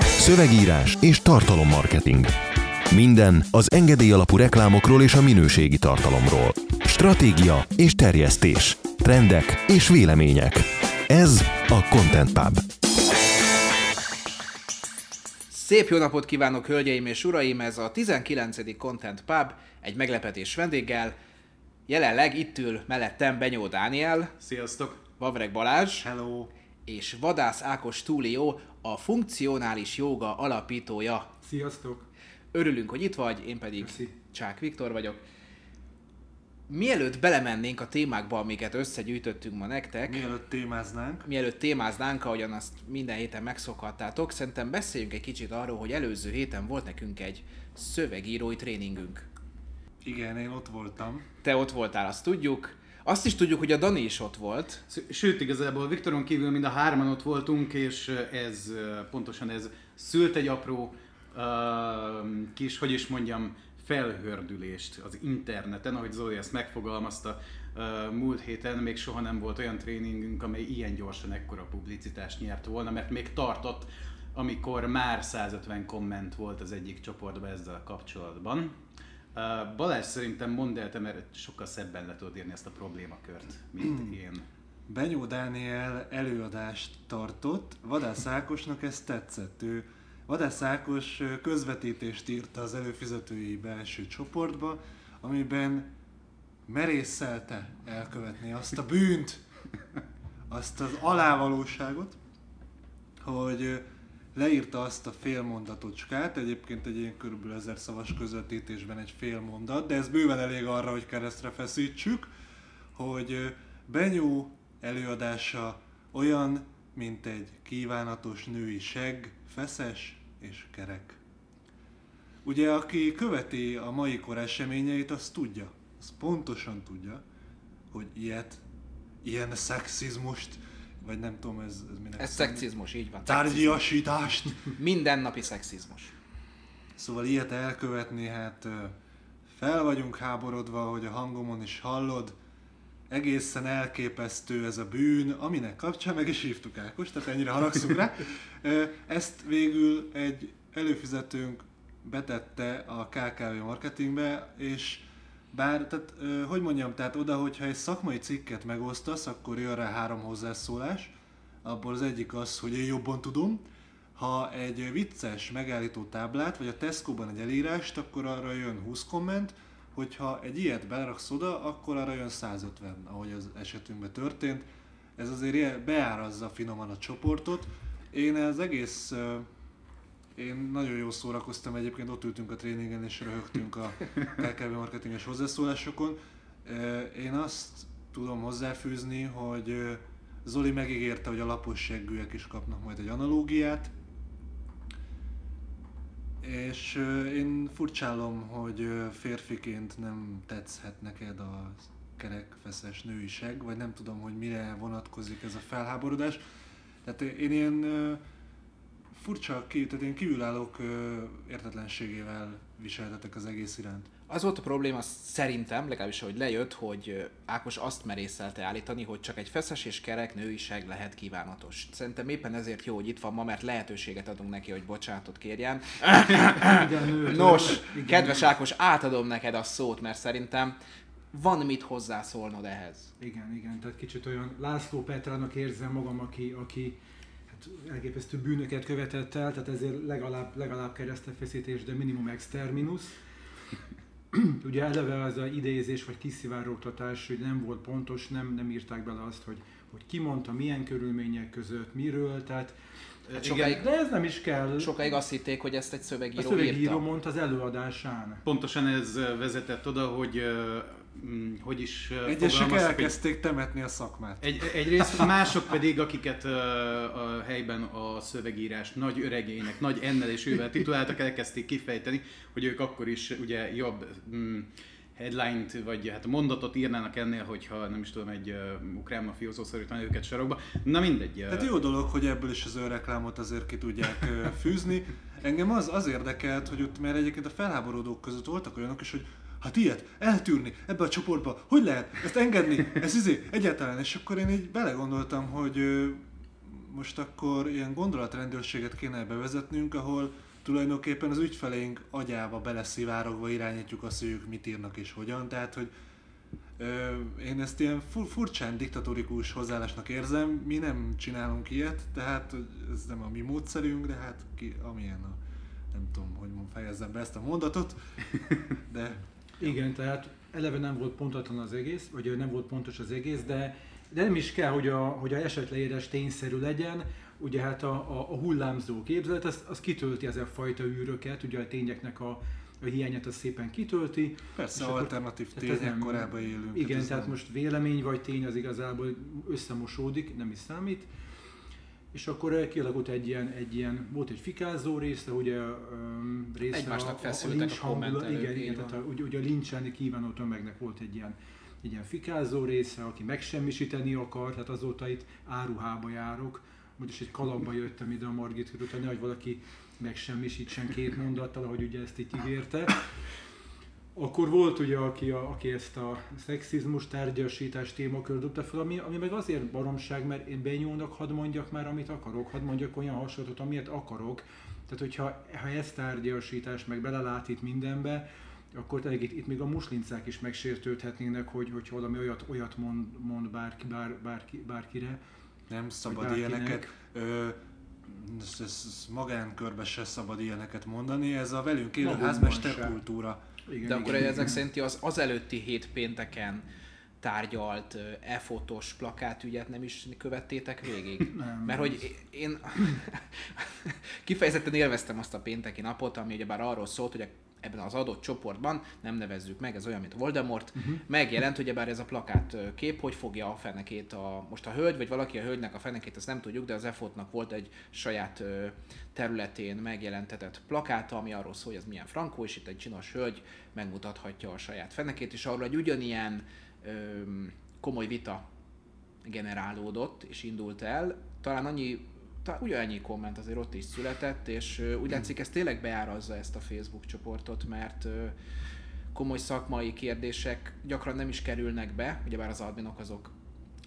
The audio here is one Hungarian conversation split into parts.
Szövegírás és tartalommarketing. Minden az engedély alapú reklámokról és a minőségi tartalomról. Stratégia és terjesztés. Trendek és vélemények. Ez a Content Pub. Szép jó napot kívánok, hölgyeim és uraim! Ez a 19. Content Pub egy meglepetés vendéggel. Jelenleg itt ül mellettem Benyó Dániel, Sziasztok! Vavreg Balázs Hello! és Vadász Ákos Túlió, a funkcionális jóga alapítója. Sziasztok! Örülünk, hogy itt vagy, én pedig Köszi. Csák Viktor vagyok. Mielőtt belemennénk a témákba, amiket összegyűjtöttünk ma nektek, Mielőtt témáznánk, mielőtt témáznánk, ahogyan azt minden héten megszokhattátok, szerintem beszéljünk egy kicsit arról, hogy előző héten volt nekünk egy szövegírói tréningünk. igen, én ott voltam. Te ott voltál, azt tudjuk. Azt is tudjuk, hogy a Dani is ott volt. Sőt, igazából Viktoron kívül mind a hárman ott voltunk, és ez pontosan ez szült egy apró uh, kis, hogy is mondjam, felhördülést az interneten, ahogy Zoli ezt megfogalmazta uh, múlt héten, még soha nem volt olyan tréningünk, amely ilyen gyorsan ekkora publicitást nyert volna, mert még tartott, amikor már 150 komment volt az egyik csoportban ezzel kapcsolatban. Balázs szerintem mondd el, te, mert sokkal szebben le tudod írni ezt a problémakört, mint én. Benyó Dániel előadást tartott, Vadász Ákosnak ez tetszett. Ő Vadász Ákos közvetítést írta az előfizetői belső csoportba, amiben merészelte elkövetni azt a bűnt, azt az alávalóságot, hogy leírta azt a fél mondatocskát, egyébként egy ilyen körülbelül ezer szavas közvetítésben egy fél mondat, de ez bőven elég arra, hogy keresztre feszítsük, hogy Benyó előadása olyan, mint egy kívánatos női segg, feszes és kerek. Ugye, aki követi a mai kor eseményeit, az tudja, az pontosan tudja, hogy ilyet, ilyen szexizmust, vagy nem tudom, ez, ez minek Ez számít? szexizmus, így van. Szexizmus. Tárgyiasítást. Mindennapi szexizmus. Szóval ilyet elkövetni, hát fel vagyunk háborodva, hogy a hangomon is hallod, egészen elképesztő ez a bűn, aminek kapcsán meg is hívtuk Ákos, tehát ennyire haragszunk rá. Ezt végül egy előfizetőnk betette a KKV marketingbe, és bár, tehát, hogy mondjam, tehát oda, hogyha egy szakmai cikket megosztasz, akkor jön rá három hozzászólás, abból az egyik az, hogy én jobban tudom, ha egy vicces megállító táblát, vagy a Tesco-ban egy elírást, akkor arra jön 20 komment, hogyha egy ilyet beraksz oda, akkor arra jön 150, ahogy az esetünkben történt. Ez azért beárazza finoman a csoportot. Én az egész, én nagyon jól szórakoztam egyébként, ott ültünk a tréningen és röhögtünk a KKV marketinges hozzászólásokon. Én azt tudom hozzáfűzni, hogy Zoli megígérte, hogy a lapos seggűek is kapnak majd egy analógiát, és én furcsálom, hogy férfiként nem tetszhet neked a kerekfeszes nőiség, vagy nem tudom, hogy mire vonatkozik ez a felháborodás. Tehát én ilyen furcsa, tehát én kívülállók értetlenségével viseltetek az egész iránt. Az volt a probléma szerintem, legalábbis ahogy lejött, hogy Ákos azt merészelte állítani, hogy csak egy feszes és kerek nőiség lehet kívánatos. Szerintem éppen ezért jó, hogy itt van ma, mert lehetőséget adunk neki, hogy bocsánatot kérjen. Igen, Nos, kedves Ákos, átadom neked a szót, mert szerintem van mit hozzászólnod ehhez. Igen, igen, tehát kicsit olyan László Petrának érzem magam, aki, aki elképesztő bűnöket követett el, tehát ezért legalább, legalább keresztefeszítés, de minimum exterminus. Ugye eleve az a idézés vagy kiszivárogtatás, hogy nem volt pontos, nem, nem írták bele azt, hogy, hogy ki mondta, milyen körülmények között, miről, tehát Hát igen, sokáig- de ez nem is kell. Sokáig azt hitték, hogy ezt egy a szövegíró, szövegíró írta. mondta az előadásán. Pontosan ez vezetett oda, hogy ö, mm, hogy is Egyesek fogalmaztak, hogy elkezdték temetni a szakmát. egy, egyrészt mások pedig, akiket ö, a helyben a szövegírás nagy öregének, nagy ennel és ővel tituláltak, elkezdték kifejteni, hogy ők akkor is ugye jobb mm, headline-t, vagy hát mondatot írnának ennél, hogyha nem is tudom, egy uh, ukrán mafiózó szorítani őket sarokba. Na mindegy. ö, Tehát jó dolog, hogy ebből is az önreklámot azért ki tudják ö, fűzni. Engem az, az érdekelt, hogy ott, mert egyébként a felháborodók között voltak olyanok is, hogy hát ilyet eltűrni ebbe a csoportba, hogy lehet ezt engedni, ez izé, egyáltalán. És akkor én így belegondoltam, hogy most akkor ilyen gondolatrendőrséget kéne bevezetnünk, ahol tulajdonképpen az ügyfeleink agyába beleszivárogva irányítjuk azt, hogy ők mit írnak és hogyan. Tehát, hogy én ezt ilyen fur, furcsán diktatórikus hozzáállásnak érzem, mi nem csinálunk ilyet, tehát ez nem a mi módszerünk, de hát ki, amilyen a, nem tudom, hogy fejezzem be ezt a mondatot, de... Igen, tehát eleve nem volt pontatlan az egész, vagy nem volt pontos az egész, de, de nem is kell, hogy a, hogy a esetleírás tényszerű legyen, ugye hát a, a, a hullámzó képzelet, az, az kitölti ezen fajta űröket, ugye a tényeknek a, a hiányát az szépen kitölti. Persze, alternatív akkor, tények nem, korában élünk. Igen, tehát, tehát most vélemény vagy tény az igazából összemosódik, nem is számít. És akkor kialakult egy ilyen, egy ilyen, volt egy fikázó része, ugye um, része Egymásnak a, a, a lincs hangulat, igen, igen, tehát a, ugye, ugye a lincselni kívánó tömegnek volt egy ilyen, egy ilyen fikázó része, aki megsemmisíteni akar, tehát azóta itt áruhába járok, most egy kalapba jöttem ide a Margit körül, hogy valaki megsemmisítsen két mondattal, ahogy ugye ezt itt ígérte. Akkor volt ugye, aki, a, aki ezt a szexizmus tárgyasítás témakör dobta fel, ami, ami meg azért baromság, mert én benyúlnak, hadd mondjak már, amit akarok, hadd mondjak olyan hasonlatot, amilyet akarok. Tehát, hogyha ha ez tárgyasítás, meg belelát itt mindenbe, akkor tényleg itt, itt még a muslincák is megsértődhetnének, hogy, hogy valami olyat, olyat mond, mond bárki, bár, bárki, bárkire. Nem szabad ilyeneket. Ö, ez, ez magánkörbe se szabad ilyeneket mondani, ez a velünk élő házmester kultúra. Igen, De akkor igen, ezek szerint az, az előtti hét pénteken tárgyalt e-fotós plakátügyet nem is követtétek végig? Nem. Mert hogy én kifejezetten élveztem azt a pénteki napot, ami ugyebár arról szólt, hogy a ebben az adott csoportban, nem nevezzük meg, ez olyan, mint Voldemort, uh-huh. megjelent, hogy bár ez a plakát kép, hogy fogja a fenekét a, most a hölgy, vagy valaki a hölgynek a fenekét, azt nem tudjuk, de az EFOT-nak volt egy saját területén megjelentetett plakáta, ami arról szól, hogy ez milyen frankó, és itt egy csinos hölgy megmutathatja a saját fenekét, és arról egy ugyanilyen öm, komoly vita generálódott, és indult el. Talán annyi ugyanennyi komment azért ott is született, és úgy látszik ez tényleg beárazza ezt a Facebook csoportot, mert komoly szakmai kérdések gyakran nem is kerülnek be, ugyebár az adminok azok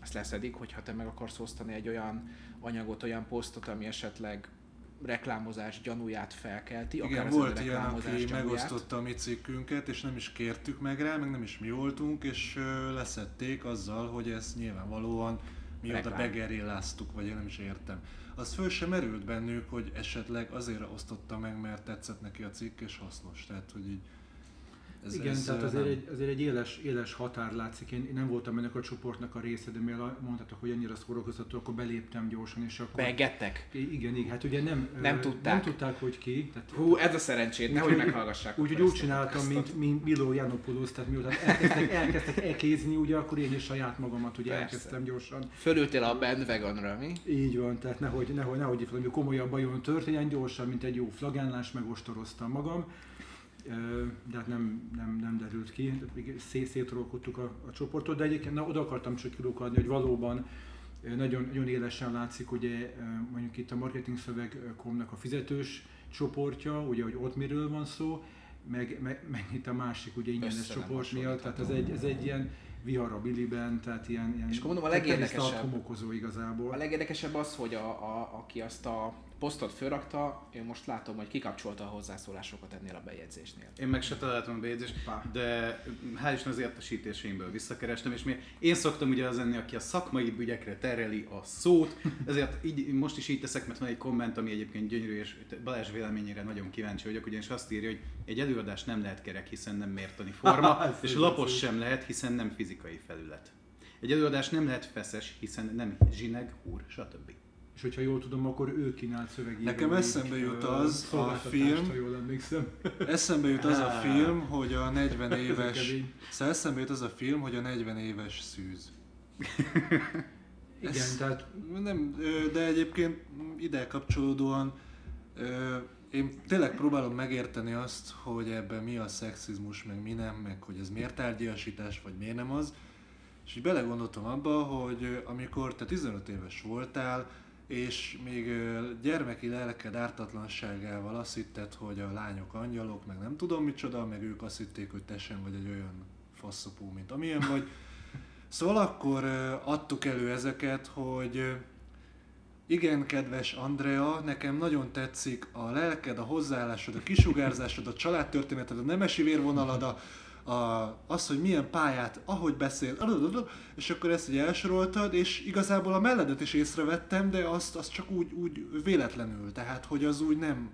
ezt leszedik, hogyha te meg akarsz osztani egy olyan anyagot, olyan posztot, ami esetleg reklámozás gyanúját felkelti. Igen, akár volt ilyen, aki gyanúját. megosztotta a mi cikkünket, és nem is kértük meg rá, meg nem is mi voltunk, és leszették azzal, hogy ez nyilvánvalóan mi oda begerilláztuk, vagy én nem is értem az föl sem merült bennük, hogy esetleg azért osztotta meg, mert tetszett neki a cikk és hasznos. Tehát, hogy így ez, Igen, ez tehát azért, nem... egy, azért egy éles, éles határ látszik. Én, én nem voltam ennek a csoportnak a része, de mivel mondhatok, hogy annyira szórakoztató, akkor beléptem gyorsan, és akkor... Begettek? Igen, igen, hát ugye nem, nem, tudták. nem tudták, hogy ki. Tehát, Hú, ez a szerencsét, nehogy meghallgassák. Úgyhogy úgy csináltam, mint, mint Milo Janopoulos, tehát miután elkezdtek, elkezdtek elkézni, ugye, akkor én is saját magamat ugye Persze. elkezdtem gyorsan. Fölültél a bandwagonra, mi? Így van, tehát nehogy, nehogy, nehogy valami komolyabb bajon történjen, gyorsan, mint egy jó flagánlás, megostoroztam magam de hát nem, nem, nem derült ki, szét, szétrolkodtuk a, a csoportot, de egyébként na, oda akartam csak kilukadni, hogy valóban nagyon, nagyon élesen látszik, ugye mondjuk itt a marketing szöveg.com-nak a fizetős csoportja, ugye, hogy ott miről van szó, meg, meg, meg itt a másik ugye ingyenes csoport miatt, tehát ez egy, ez egy ilyen vihar a biliben, tehát ilyen, ilyen és mondom, a legérdekesebb, igazából. A legérdekesebb az, hogy a, a, aki azt a posztot fölrakta, én most látom, hogy kikapcsolta a hozzászólásokat ennél a bejegyzésnél. Én meg se találtam a bejegyzést, de hál' Isten az értesítéseimből visszakerestem, és mi, én szoktam ugye az enni, aki a szakmai ügyekre tereli a szót, ezért így, most is így teszek, mert van egy komment, ami egyébként gyönyörű, és Balázs véleményére nagyon kíváncsi vagyok, ugyanis azt írja, hogy egy előadás nem lehet kerek, hiszen nem mértani forma, és lapos sem lehet, hiszen nem fizikai felület. Egy előadás nem lehet feszes, hiszen nem zsineg, úr, stb. És hogyha jól tudom, akkor ő kínált szövegíró. Nekem eszembe jut az a film, ha jól emlékszem. eszembe jut az a film, hogy a 40 éves, szóval eszembe jut az a film, hogy a 40 éves szűz. Igen, Ez, tehát... Nem, de egyébként ide kapcsolódóan én tényleg próbálom megérteni azt, hogy ebben mi a szexizmus, meg mi nem, meg hogy ez miért tárgyasítás, vagy miért nem az. És így belegondoltam abba, hogy amikor te 15 éves voltál, és még gyermeki lelked ártatlanságával azt hitted, hogy a lányok angyalok, meg nem tudom micsoda, meg ők azt hitték, hogy te sem vagy egy olyan faszopó, mint amilyen vagy. Szóval akkor adtuk elő ezeket, hogy igen, kedves Andrea, nekem nagyon tetszik a lelked, a hozzáállásod, a kisugárzásod, a családtörténeted, a nemesi vérvonalad, a, a, az, hogy milyen pályát, ahogy beszél, és akkor ezt így elsoroltad, és igazából a melledet is észrevettem, de azt, azt csak úgy, úgy véletlenül, tehát hogy az úgy nem,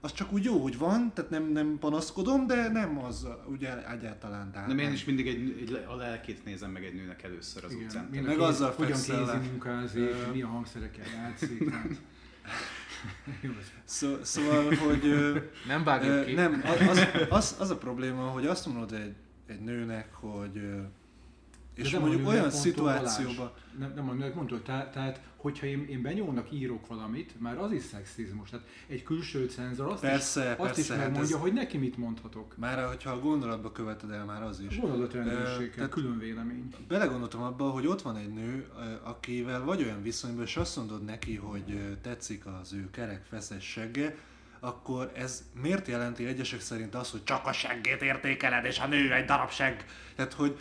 az csak úgy jó, hogy van, tehát nem, nem panaszkodom, de nem az ugye egyáltalán. Tehát nem, én is mindig egy, egy, a lelkét nézem meg egy nőnek először az Igen, utcán. Meg kéz- azzal Hogyan kézi munkázik, milyen hangszerekkel játszik. Szó, szóval, hogy... ö, Nem vágjuk ki. nem, az, az, az, a probléma, hogy azt mondod egy, egy nőnek, hogy és De mondjuk olyan szituációban. Nem, nem a nőnek mondtad, tehát, tehát hogyha én, én benyomnak írok valamit, már az is szexizmus. Tehát egy külső cenzor azt Persze, is, azt is persze, hát megmondja, ez- hogy neki mit mondhatok. már hogyha a gondolatba követed el, már az is. Ö, Gondolatrendőrség, tehát- külön vélemény. Belegondoltam abba, hogy ott van egy nő, akivel vagy olyan viszonyban, és azt mondod neki, hogy tetszik az ő kerek feszes segge, akkor ez miért jelenti egyesek szerint azt, hogy csak a seggét értékeled, és a nő egy darab segg? Tehát, hogy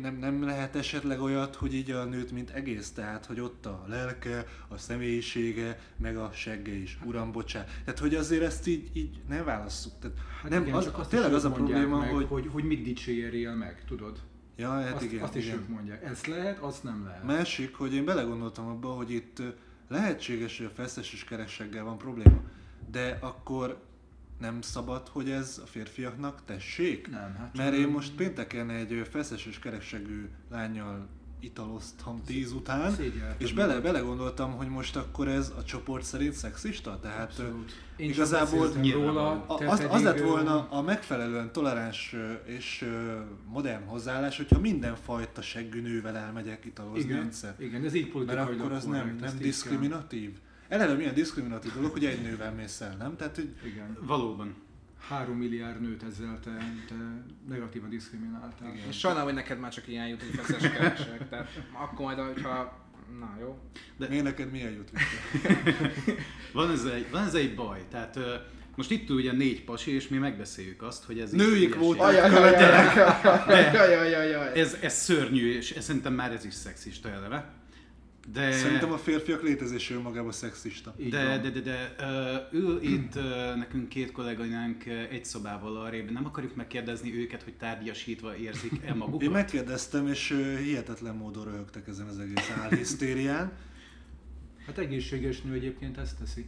nem, nem lehet esetleg olyat, hogy így a nőt mint egész, tehát, hogy ott a lelke, a személyisége, meg a segge is, uram, bocsánat. Tehát, hogy azért ezt így, így nem válasszuk. Tehát, Hát nem, igen, az, azt tényleg az a probléma, meg, hogy... hogy, hogy mit dicsérjél meg, tudod? Ja, hát azt, igen, azt is igen. ők mondják. Ezt lehet, azt nem lehet. Másik, hogy én belegondoltam abba, hogy itt lehetséges, hogy a feszes és keresseggel van probléma, de akkor nem szabad, hogy ez a férfiaknak tessék? Nem, hát Mert én most pénteken egy feszes és keresseggű lányjal italoztam tíz után, és bele, belegondoltam, hogy most akkor ez a csoport szerint szexista? Tehát Abszolút. Én igazából róla, a- az, az lett volna a megfelelően toleráns és modern hozzáállás, hogyha mindenfajta seggű nővel elmegyek italozni Igen, egyszer. igen, ez így Mert politikailag akkor az nem, nem diszkriminatív. Eleve milyen diszkriminatív dolog, hogy egy nővel mész el, nem? Tehát, hogy. Igen. Valóban. Három milliárd nőt ezzel te, te negatívan diszkrimináltál. Igen. És sajnálom, hogy neked már csak ilyen jut, hogy feszes keresek. Tehát akkor majd, hogyha... Na jó. miért neked milyen jut? Van ez egy, van ez egy baj. Tehát most itt ugye négy pasi, és mi megbeszéljük azt, hogy ez Nőik hülyeség. voltak. Ez, ez szörnyű, és ez, szerintem már ez is szexista eleve. De, Szerintem a férfiak létezése önmagában szexista. De, de, de, de ül itt nekünk két kolléganánk egy szobával arrébb, nem akarjuk megkérdezni őket, hogy tárgyasítva érzik-e magukat? Én megkérdeztem, és hihetetlen módon röhögtek ezen az egész álhisztérián. Hát egészséges nő egyébként ezt teszi.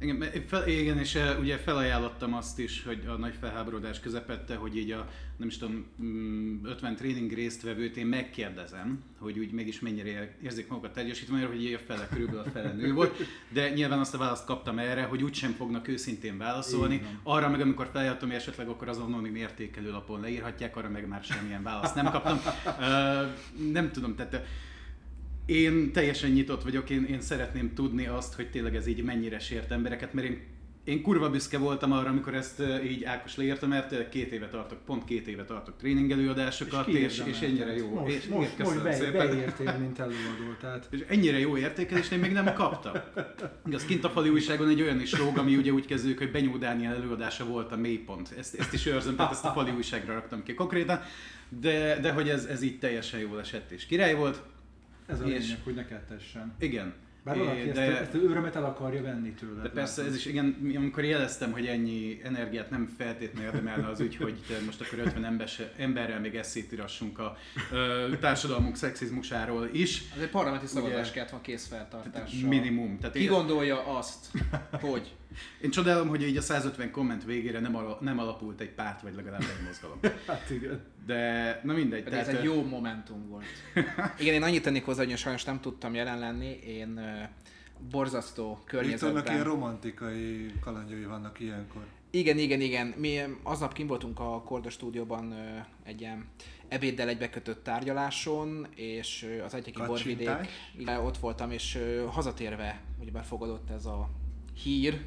Igen, igen, és uh, ugye felajánlottam azt is, hogy a nagy felháborodás közepette, hogy így a, nem is tudom, mm, 50 tréning résztvevőt én megkérdezem, hogy úgy mégis mennyire ér- érzik magukat mert hogy így a fele körülbelül a fele nő volt, de nyilván azt a választ kaptam erre, hogy úgysem fognak őszintén válaszolni. Van. Arra meg, amikor hogy esetleg akkor az anonim értékelő lapon leírhatják, arra meg már semmilyen választ nem kaptam. Uh, nem tudom, tehát én teljesen nyitott vagyok, én, én szeretném tudni azt, hogy tényleg ez így mennyire sért embereket, mert én, én kurva büszke voltam arra, amikor ezt ö, így Ákos leírta, mert ö, két éve tartok, pont két éve tartok tréningelőadásokat, és, és, és ennyire jó. Most, és, most, most be, beértél, mint előadó. Tehát És ennyire jó értékelést én még nem kaptam. Az kint a fali újságon egy olyan is lóg, ami ugye úgy kezdődik, hogy Benyó Dániel előadása volt a mélypont. Ezt, ezt is őrzöm, tehát ezt a fali újságra raktam ki konkrétan. De, de hogy ez, ez így teljesen jól esett és király volt. Ez a És- lényeg, hogy neked tessen. Igen. Bár valaki ezt, de- ezt az örömet el akarja venni tőle. De persze ez is, igen, mi- amikor jeleztem, hogy ennyi energiát nem feltétlenül érdemelne az ügy, hogy te most akkor 50 emberse, emberrel még eszét írassunk a ö, társadalmunk szexizmusáról is. Az egy parlamenti szavazás kellett van készfeltartással. Minimum. Tehát Ki én, gondolja azt, hogy én csodálom, hogy így a 150 komment végére nem, ala, nem alapult egy párt, vagy legalább egy mozgalom. Hát igen. De na mindegy. pedig ez tehát, egy ö, jó momentum volt. Igen, én annyit tennék hozzá, hogy én sajnos nem tudtam jelen lenni. Én borzasztó Viktornak ilyen környezetben. romantikai kalandjai vannak ilyenkor. Igen, igen, igen. Mi aznap kim voltunk a Korda stúdióban egy ilyen ebéddel egybekötött tárgyaláson, és az egyiki borvidék, ott voltam, és hazatérve ugye befogadott ez a hír,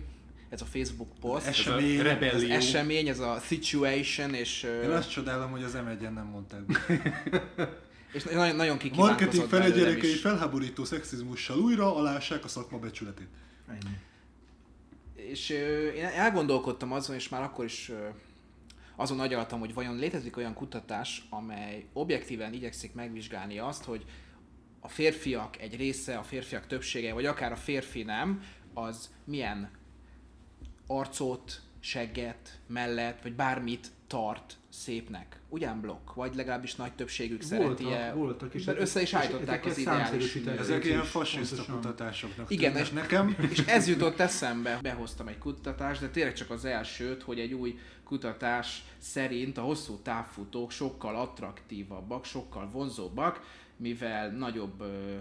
ez a Facebook poszt, Ez ez ez a esemény. az rebellió. esemény, ez a situation, és, Én azt csodálom, hogy az m nem mondták. és nagyon, nagyon Marketing kikívánkozott felügyerekei is. felháborító szexizmussal újra alássák a szakma becsületét. Ennyi. És ö, én elgondolkodtam azon, és már akkor is ö, azon agyaltam, hogy vajon létezik olyan kutatás, amely objektíven igyekszik megvizsgálni azt, hogy a férfiak egy része, a férfiak többsége, vagy akár a férfi nem, az milyen arcot, segget, mellet, vagy bármit tart szépnek. Ugyan blokk, vagy legalábbis nagy többségük szereti Voltak, voltak, és Mert össze is állították az ideális Ezek ilyen fasiszta kutatásoknak Igen, és, nekem. és ez jutott eszembe. Behoztam egy kutatást, de tényleg csak az elsőt, hogy egy új kutatás szerint a hosszú távfutók sokkal attraktívabbak, sokkal vonzóbbak, mivel nagyobb ö,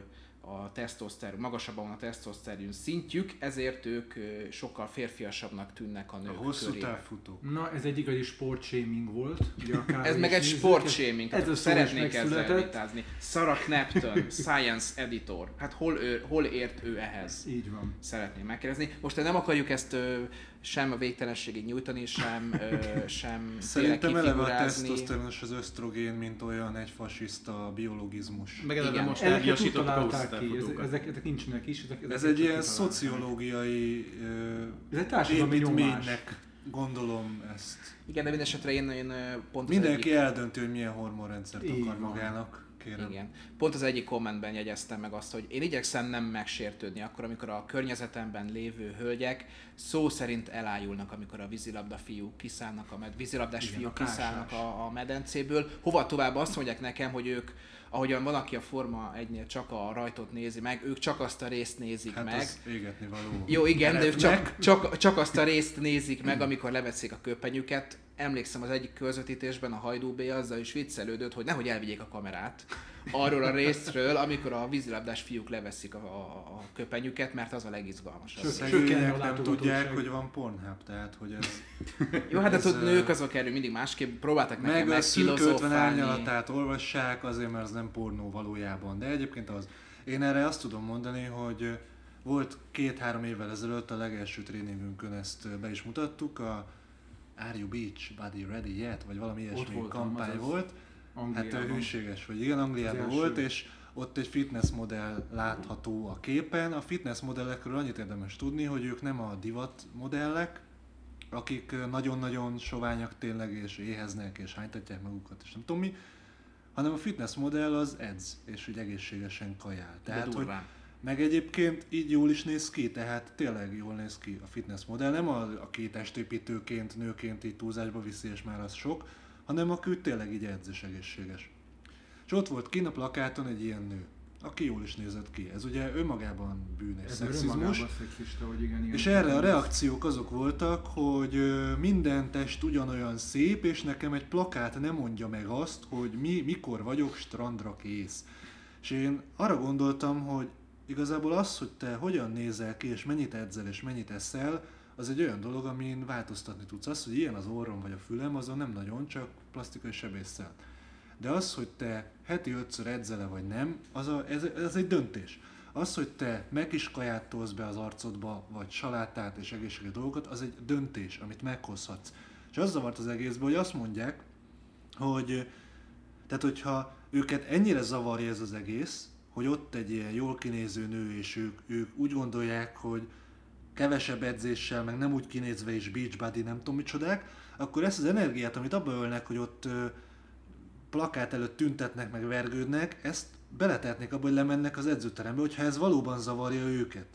a tesztoszteron, magasabban van a tesztoszteron szintjük, ezért ők sokkal férfiasabbnak tűnnek a A nők hosszú köré. távfutók. Na, ez egy igazi sportshaming volt. Ugye a Ez meg egy sportshaming, Ez a szeretnék ezzel vitázni. Sarah Knapton, Science Editor. Hát hol, ő, hol ért ő ehhez? Így van. Szeretném megkérdezni. Most nem akarjuk ezt sem a végtelenségig nyújtani, sem, ö, sem Szerintem eleve a tesztoszteronos az ösztrogén, mint olyan egy fasiszta biologizmus. Meg eleve Igen. most hosszú ezek, ezek, ezek nincsenek is. Ezek, Ez ezeket egy ilyen szociológiai Ez egy társadalmi építménynek gondolom ezt. Igen, de mindesetre én, én ö, pont Mindenki eldönti, hogy milyen hormonrendszert akar van. magának. Kérem. Igen. Pont az egyik kommentben jegyeztem meg azt, hogy én igyekszem nem megsértődni akkor, amikor a környezetemben lévő hölgyek szó szerint elájulnak, amikor a vízilabda fiúk kiszállnak, a med- vízilabdás Igen, fiúk a kiszállnak a, a medencéből. Hova tovább azt mondják nekem, hogy ők, ahogyan van, aki a Forma egynél csak a rajtot nézi meg, ők csak azt a részt nézik Hát meg. az égetni való. Jó, igen, de ők csak, csak, csak azt a részt nézik meg, amikor leveszik a köpenyüket. Emlékszem az egyik közvetítésben a Hajdú B azzal is viccelődött, hogy nehogy elvigyék a kamerát arról a részről, amikor a vízilabdás fiúk leveszik a, a, a köpenyüket, mert az a legizgalmasabb. Szegények nem tudják, hogy van Pornhub, tehát hogy ez... Jó, hát ez, ez, tud, ö, nők azok erről mindig másképp próbáltak nekem Meg a szűk 50 megfilozofálni. árnyalatát olvassák, azért mert az nem pornó valójában. De egyébként az. Én erre azt tudom mondani, hogy volt két-három évvel ezelőtt a legelső tréningünkön ezt be is mutattuk, a Are you beach body ready yet? Vagy valami ilyesmi kampány volt. Hát Angliában. ő hűséges vagy. Igen, Angliában volt, és ott egy fitness modell látható a képen. A fitness modellekről annyit érdemes tudni, hogy ők nem a divat modellek, akik nagyon-nagyon soványak tényleg, és éheznek, és hánytatják magukat, és nem tudom mi, hanem a fitness modell az edz, és úgy egészségesen kajál. Tehát, hogy meg egyébként így jól is néz ki, tehát tényleg jól néz ki a fitness modell, nem a, aki testépítőként, nőként így túlzásba viszi, és már az sok, hanem aki úgy tényleg így edz és egészséges. És ott volt kint a plakáton egy ilyen nő, aki jól is nézett ki. Ez ugye önmagában bűn és Ez szexizmus. szexista, hogy igen, igen. És erre a reakciók azok voltak, hogy minden test ugyanolyan szép, és nekem egy plakát nem mondja meg azt, hogy mi, mikor vagyok strandra kész. És én arra gondoltam, hogy igazából az, hogy te hogyan nézel ki, és mennyit edzel, és mennyit eszel, az egy olyan dolog, amin változtatni tudsz. Az, hogy ilyen az orrom vagy a fülem, azon nem nagyon, csak plastikai sebésszel. De az, hogy te heti ötször edzele vagy nem, az, a, ez, ez egy döntés. Az, hogy te meg is tolsz be az arcodba, vagy salátát és egészséges dolgokat, az egy döntés, amit meghozhatsz. És az zavart az egészben, hogy azt mondják, hogy tehát hogyha őket ennyire zavarja ez az egész, hogy ott egy ilyen jól kinéző nő, és ők, ők úgy gondolják, hogy kevesebb edzéssel, meg nem úgy kinézve is beach body, nem tudom micsodák, akkor ezt az energiát, amit abba ölnek, hogy ott ö, plakát előtt tüntetnek, meg vergődnek, ezt beletetnék abba, hogy lemennek az edzőterembe, hogyha ez valóban zavarja őket.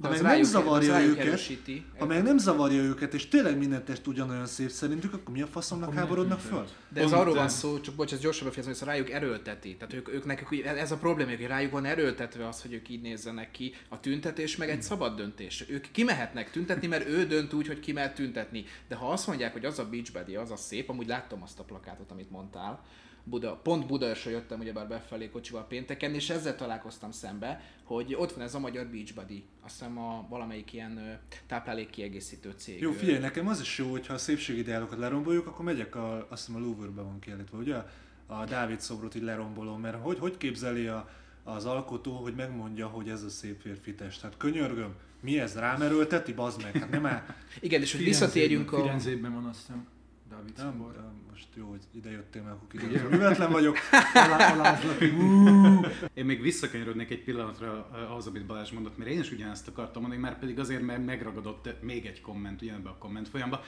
De Ha meg nem rájuk- zavarja rájuk őket, erősíti. ha meg nem zavarja őket, és tényleg minden test ugyanolyan szép szerintük, akkor mi a faszomnak háborodnak föl? De ez arról van szó, csak bocs, ez gyorsan befejezem, hogy ez rájuk erőlteti. Tehát ők, ők nekik, ez a probléma, hogy rájuk van erőltetve az, hogy ők így nézzenek ki. A tüntetés meg egy szabad döntés. Ők kimehetnek tüntetni, mert ő dönt úgy, hogy ki mehet tüntetni. De ha azt mondják, hogy az a beachbody, az a szép, amúgy láttam azt a plakátot, amit mondtál, Buda, pont Budaörsről jöttem ugyebár befelé kocsival pénteken, és ezzel találkoztam szembe, hogy ott van ez a magyar Beachbody, azt hiszem a valamelyik ilyen táplálékkiegészítő cég. Jó, figyelj, nekem az is jó, hogyha a szépségideálokat leromboljuk, akkor megyek a, azt hiszem a Louvre-be van kiállítva, ugye? A Dávid szobrot így lerombolom, mert hogy, hogy képzeli a, az alkotó, hogy megmondja, hogy ez a szép férfi test? Hát könyörgöm, mi ez, rám erőlteti, bazd meg, hát nem áll. Igen, és hogy visszatérjünk a... Firenzében van azt hiszem. Dávid Nem, szobor. nem, most jó, hogy ide jöttél, mert akkor kiderül, művetlen vagyok. Alá, alázlak, Én még visszakanyarodnék egy pillanatra eh, ahhoz, amit Balázs mondott, mert én is ugyanezt akartam mondani, már pedig azért, mert megragadott még egy komment ugyanebben a komment folyamban,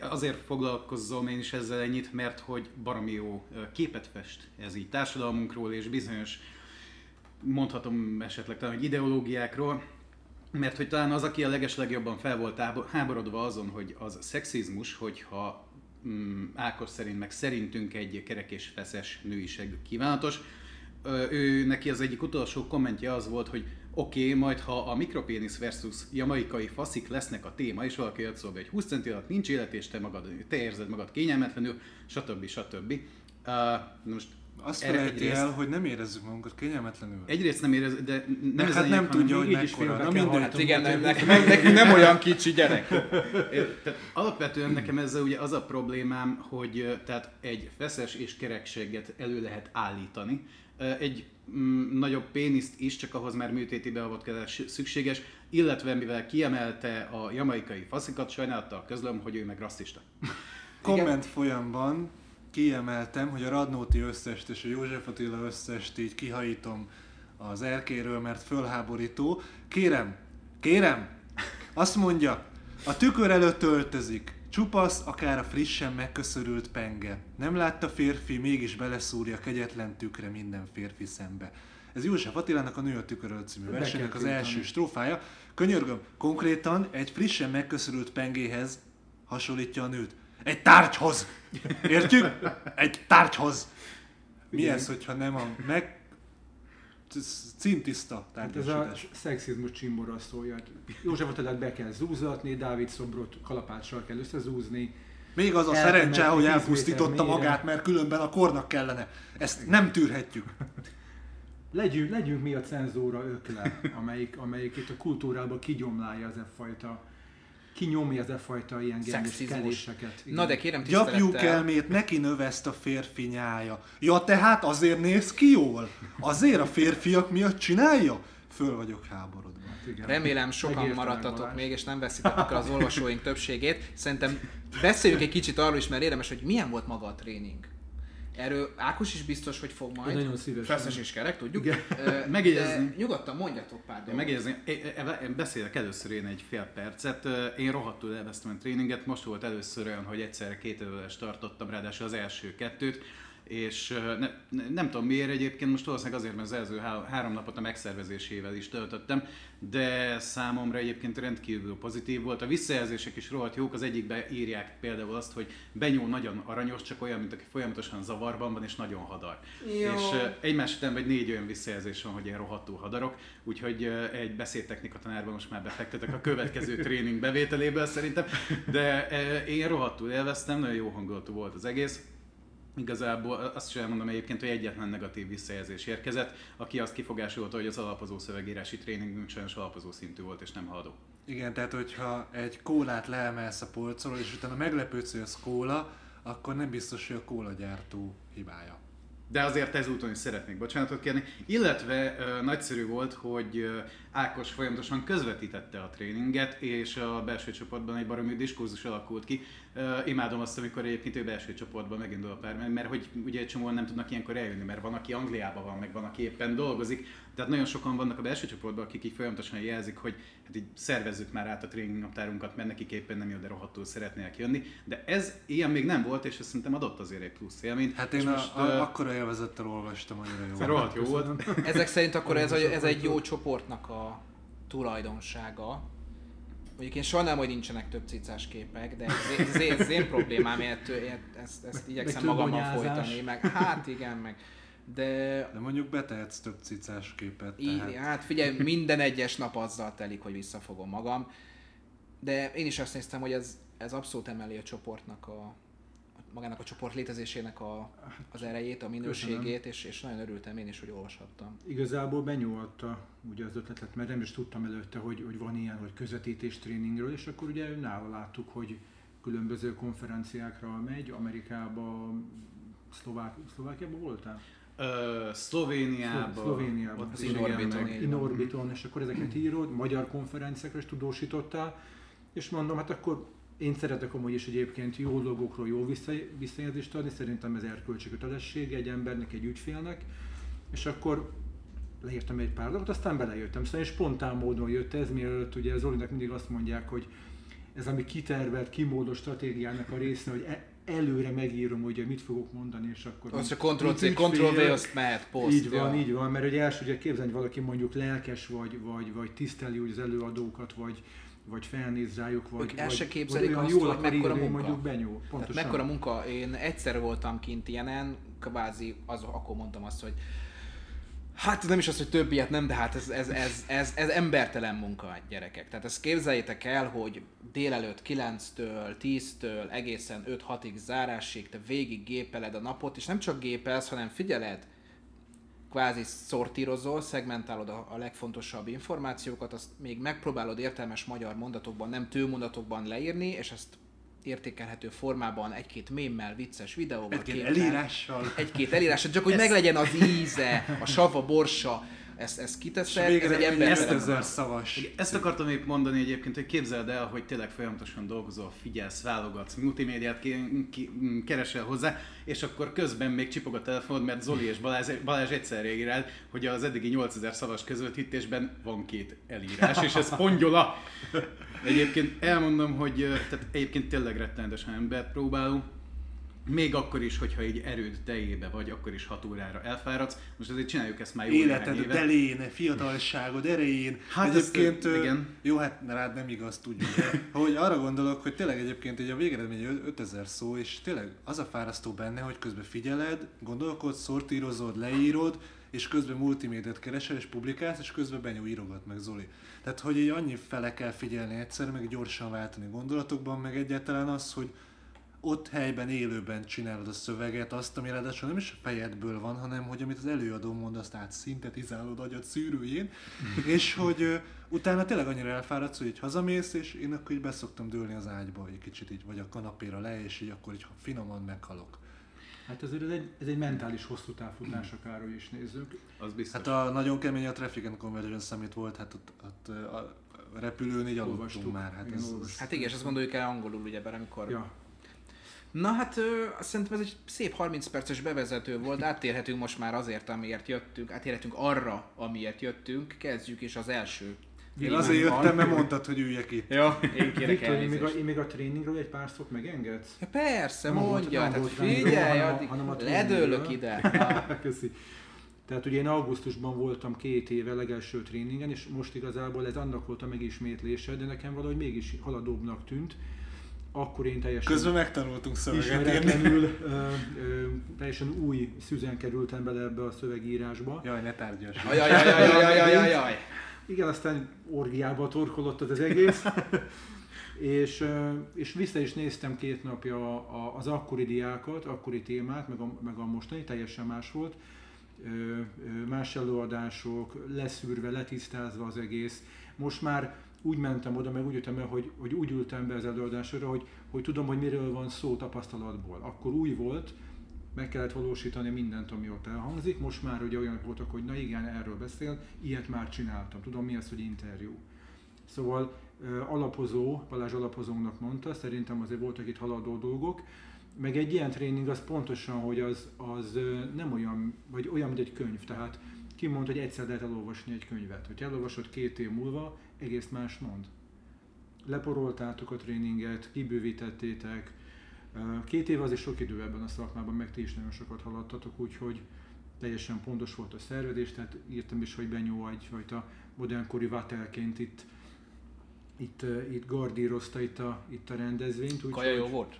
Azért foglalkozom én is ezzel ennyit, mert hogy baromi jó képet fest ez így társadalmunkról és bizonyos mondhatom esetleg talán, hogy ideológiákról, mert hogy talán az, aki a legeslegjobban fel volt háborodva azon, hogy az szexizmus, hogyha mm, Ákos szerint, meg szerintünk egy kerek és feszes nőiség kívánatos, ő neki az egyik utolsó kommentje az volt, hogy oké, okay, majd ha a mikropénisz versus jamaikai faszik lesznek a téma, és valaki jött szólva, hogy 20 centi alatt nincs élet, és te, magad, te érzed magad kényelmetlenül, stb. stb. Uh, most azt felejti egyrészt, el, hogy nem érezzük magunkat kényelmetlenül. Egyrészt nem érezzük, de nem ez hát nem tudja, hogy mekkora. Na mindegy. Hát igen, nem, nekünk, nekünk nem olyan kicsi gyerek. tehát alapvetően nekem ezzel ugye az a problémám, hogy tehát egy feszes és kerekséget elő lehet állítani. Egy mm, nagyobb péniszt is, csak ahhoz már műtéti beavatkozás szükséges, illetve mivel kiemelte a jamaikai faszikat, sajnálattal közlöm, hogy ő meg rasszista. Komment folyamban kiemeltem, hogy a Radnóti összest és a József Attila összest így kihajítom az erkéről, mert fölháborító. Kérem, kérem, azt mondja, a tükör előtt öltözik, csupasz, akár a frissen megköszörült penge. Nem látta férfi, mégis beleszúrja kegyetlen tükre minden férfi szembe. Ez József Attilának a Nő a tükör című versenynek az első strófája. Könyörgöm, konkrétan egy frissen megköszörült pengéhez hasonlítja a nőt. Egy tárgyhoz! Értjük? Egy tárgyhoz! Mi ez, hogyha nem a meg cintiszta hát ez a szexizmus csimbora szólja. József Attilát be kell zúzatni, Dávid szobrot kalapáccsal kell összezúzni. Még az a szerencse, hogy elpusztította magát, mert különben a kornak kellene. Ezt nem tűrhetjük. Legyünk, legyünk mi a cenzúra ökle, amelyik, amelyik itt a kultúrába kigyomlálja ez a fajta kinyomja ez a fajta ilyen keléseket. Na de kérem tisztelettel... Kelmét neki növeszt a férfi nyája. Ja, tehát azért néz ki jól? Azért a férfiak miatt csinálja? Föl vagyok háborodva. Igen. Remélem sokan Megértem maradtatok még, és nem veszitek el az olvasóink többségét. Szerintem beszéljünk egy kicsit arról is, mert érdemes, hogy milyen volt maga a tréning. Erről Ákos is biztos, hogy fog majd. Nagyon szívesen. Feszes és kerek, tudjuk. Megjegyezni. Nyugodtan mondjatok pár dolgot. Megjegyezni. Én beszélek először én egy fél percet. Én rohadtul elvesztem a tréninget. Most volt először olyan, hogy egyszerre két előadást tartottam, ráadásul az első kettőt és ne, ne, nem tudom miért egyébként, most valószínűleg azért, mert az első három napot a megszervezésével is töltöttem, de számomra egyébként rendkívül pozitív volt. A visszajelzések is rohadt jók, az egyikbe írják például azt, hogy Benyó nagyon aranyos, csak olyan, mint aki folyamatosan zavarban van, és nagyon hadar. Jó. És egymás után vagy négy olyan visszajelzés van, hogy én rohadtul hadarok, úgyhogy egy beszédtechnika tanárban most már befektetek a következő tréning bevételéből szerintem, de én rohadtul élveztem, nagyon jó hangulatú volt az egész Igazából azt is elmondom egyébként, hogy egyetlen negatív visszajelzés érkezett, aki azt kifogásolta, hogy az alapozó szövegírási tréningünk sajnos alapozó szintű volt és nem haladó. Igen, tehát hogyha egy kólát leemelsz a polcról, és utána meglepődsz, hogy az kóla, akkor nem biztos, hogy a kólagyártó hibája. De azért ezúton is szeretnék bocsánatot kérni. Illetve uh, nagyszerű volt, hogy uh, Ákos folyamatosan közvetítette a tréninget, és a belső csoportban egy baromi diskurzus alakult ki. Uh, imádom azt, amikor egyébként ő belső csoportban megindul a pár, mert hogy ugye egy csomóan nem tudnak ilyenkor eljönni, mert van, aki Angliában van, meg van, aki éppen dolgozik. Tehát nagyon sokan vannak a belső csoportban, akik így folyamatosan jelzik, hogy hát így szervezzük már át a tréningnaptárunkat, mert nekik éppen nem jó, de rohadtul szeretnének jönni. De ez ilyen még nem volt, és ezt szerintem adott azért egy plusz élményt. Hát én most, a, a, uh, akkora élvezettel olvastam, annyira jó. Rohadt jó volt. Ezek szerint akkor ez, ez egy jó csoportnak a tulajdonsága. Mondjuk én sajnálom, hogy nincsenek több cicás képek, de ez, ez, ez én problémám, ezt, ezt, ezt igyekszem magammal folytani, meg hát igen, meg de... De mondjuk betehetsz több cicás képet. Így, tehát... Hát figyelj, minden egyes nap azzal telik, hogy visszafogom magam. De én is azt néztem, hogy ez, ez abszolút emeli a csoportnak a, magának a csoport létezésének a, az erejét, a minőségét, és, és nagyon örültem én is, hogy olvashattam. Igazából benyúlta ugye az ötletet, mert nem is tudtam előtte, hogy, hogy van ilyen, hogy közvetítés tréningről, és akkor ugye nála láttuk, hogy különböző konferenciákra megy, Amerikába, Szlovák, Szlovákiában voltál? Uh, Szlovéniában. Szlovéniában. Az Inorbiton. Inorbiton, és akkor ezeket írod, magyar konferenciákra is tudósítottál, és mondom, hát akkor én szeretek amúgy is egyébként jó dolgokról jó visszajelzést adni, szerintem ez erkölcsi kötelessége egy embernek, egy ügyfélnek, és akkor leírtam egy pár dolgot, aztán belejöttem. Szóval spontán módon jött ez, mielőtt ugye Zolinak mindig azt mondják, hogy ez ami kitervelt, kimódos stratégiának a része, hogy e, előre megírom, hogy mit fogok mondani, és akkor... Az a Ctrl-C, Ctrl-V, azt mehet, poszt. Így van, ja. így van, mert ugye első ugye képzelni, hogy valaki mondjuk lelkes, vagy, vagy, vagy tiszteli úgy az előadókat, vagy, vagy felnéz rájuk, vagy, ők el se képzelik azt, jól hogy mekkora munka. mondjuk benyúl. Tehát mekkora munka. Én egyszer voltam kint ilyenen, kvázi az, akkor mondtam azt, hogy Hát nem is az, hogy több ilyet nem, de hát ez, ez, ez, ez, ez embertelen munka, gyerekek. Tehát ezt képzeljétek el, hogy délelőtt 9-től, 10-től egészen 5-6-ig zárásig te végig gépeled a napot, és nem csak gépelsz, hanem figyeled, kvázi szortírozol, szegmentálod a, a legfontosabb információkat, azt még megpróbálod értelmes magyar mondatokban, nem tőmondatokban leírni, és ezt értékelhető formában egy-két mémmel, vicces videóval, egy-két elírással. Egy-két elírással, csak hogy ez... meglegyen az íze, a sava, borsa, ezt, ezt kiteszed, ez egy ember. Ezt ezer szavas. Ezt akartam épp mondani egyébként, hogy képzeld el, hogy tényleg folyamatosan dolgozol, figyelsz, válogatsz, multimédiát ki, ki, keresel hozzá, és akkor közben még csipog a telefonod, mert Zoli és Balázs, Balázs egyszer írád, hogy az eddigi 8000 szavas közvetítésben van két elírás, és ez pongyola. Egyébként elmondom, hogy tehát egyébként tényleg rettenetesen embert próbálunk, még akkor is, hogyha egy erőd tejébe vagy, akkor is 6 órára elfáradsz. Most azért csináljuk ezt már jó Életed éve. elején, fiatalságod erején. Hát egyébként, ez, igen. jó, hát rád nem igaz, tudjuk. hogy arra gondolok, hogy tényleg egyébként egy a végeredmény 5000 szó, és tényleg az a fárasztó benne, hogy közben figyeled, gondolkodsz, szortírozod, leírod, és közben multimédiát keresel, és publikálsz, és közben Benyó írogat meg Zoli. Tehát, hogy így annyi fele kell figyelni egyszer, meg gyorsan váltani gondolatokban, meg egyáltalán az, hogy ott helyben, élőben csinálod a szöveget, azt, ami ráadásul nem is a fejedből van, hanem hogy amit az előadó mond, azt át szintetizálod agyad szűrőjén, és hogy uh, utána tényleg annyira elfáradsz, hogy így hazamész, és én akkor így beszoktam dőlni az ágyba, egy kicsit így, vagy a kanapéra le, és így akkor így finoman meghalok. Hát azért ez egy, ez egy mentális hosszú távfutás, akárhogy is nézzük. Az biztos. Hát a nagyon kemény a Traffic and Convergence Summit volt, hát ott, ott a repülőn így aludtunk már. Hát, ez, ez, hát igen, és azt gondoljuk el angolul, ugye, bár amikor ja Na hát ö, szerintem ez egy szép 30 perces bevezető volt, áttérhetünk most már azért, amiért jöttünk, áttérhetünk arra, amiért jöttünk, kezdjük is az első én azért jöttem, mert mondtad, hogy üljek itt. Jó, én kérek Viktor, én még, a, én még a tréningről egy pár szót megengedsz? Ja, persze, nem mondja, hát figyelj, hanem, hanem a ledőlök ide. Köszi. Tehát ugye én augusztusban voltam két éve legelső tréningen, és most igazából ez annak volt a megismétlése, de nekem valahogy mégis haladóbbnak tűnt akkor én teljesen... Közben megtanultunk szöveget írni. teljesen új szüzen kerültem bele ebbe a szövegírásba. Jaj, ne tárgyas. Jaj, jaj, jaj, jaj, jaj, jaj. Igen, aztán orgiába torkolott az egész. és, és vissza is néztem két napja az akkori diákat, akkori témát, meg a, meg a mostani, teljesen más volt. Más előadások, leszűrve, letisztázva az egész. Most már úgy mentem oda, meg úgy jöttem el, hogy, hogy úgy ültem be az előadásra, hogy, hogy tudom, hogy miről van szó tapasztalatból. Akkor új volt, meg kellett valósítani mindent, ami ott elhangzik. Most már ugye olyanok voltak, hogy na igen, erről beszél, ilyet már csináltam. Tudom mi az, hogy interjú. Szóval alapozó, Balázs alapozónak mondta, szerintem azért voltak itt haladó dolgok, meg egy ilyen tréning az pontosan, hogy az, az nem olyan, vagy olyan, mint egy könyv. Tehát ki mondta, hogy egyszer lehet elolvasni egy könyvet. Hogy elolvasod két év múlva, egész más mond. Leporoltátok a tréninget, kibővítettétek. Két év azért sok idő ebben a szakmában, meg ti is nagyon sokat haladtatok, úgyhogy teljesen pontos volt a szervezés, tehát írtam is, hogy Benyó egyfajta modernkori vatelként itt, itt, itt gardírozta itt a, itt a rendezvényt. Úgy, Kaja jó volt?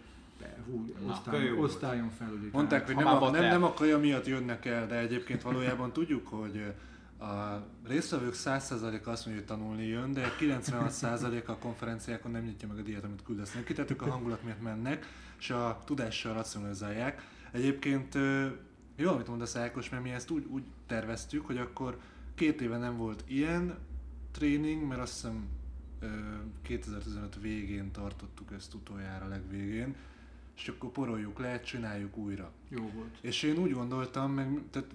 Hú, osztályon, osztályon felül. Mondták, hogy nem a, nem, nem a kaja miatt jönnek el, de egyébként valójában tudjuk, hogy a résztvevők 100%-a azt mondja, hogy tanulni jön, de 96% a konferenciákon nem nyitja meg a diát, amit küldesz neki, tehát ők a hangulat miatt mennek, és a tudással racionalizálják. Egyébként jó, amit mondasz Ákos, mert mi ezt úgy, úgy terveztük, hogy akkor két éve nem volt ilyen tréning, mert azt hiszem 2015 végén tartottuk ezt utoljára, legvégén, és akkor poroljuk le, csináljuk újra. Jó volt. És én úgy gondoltam, meg, tehát,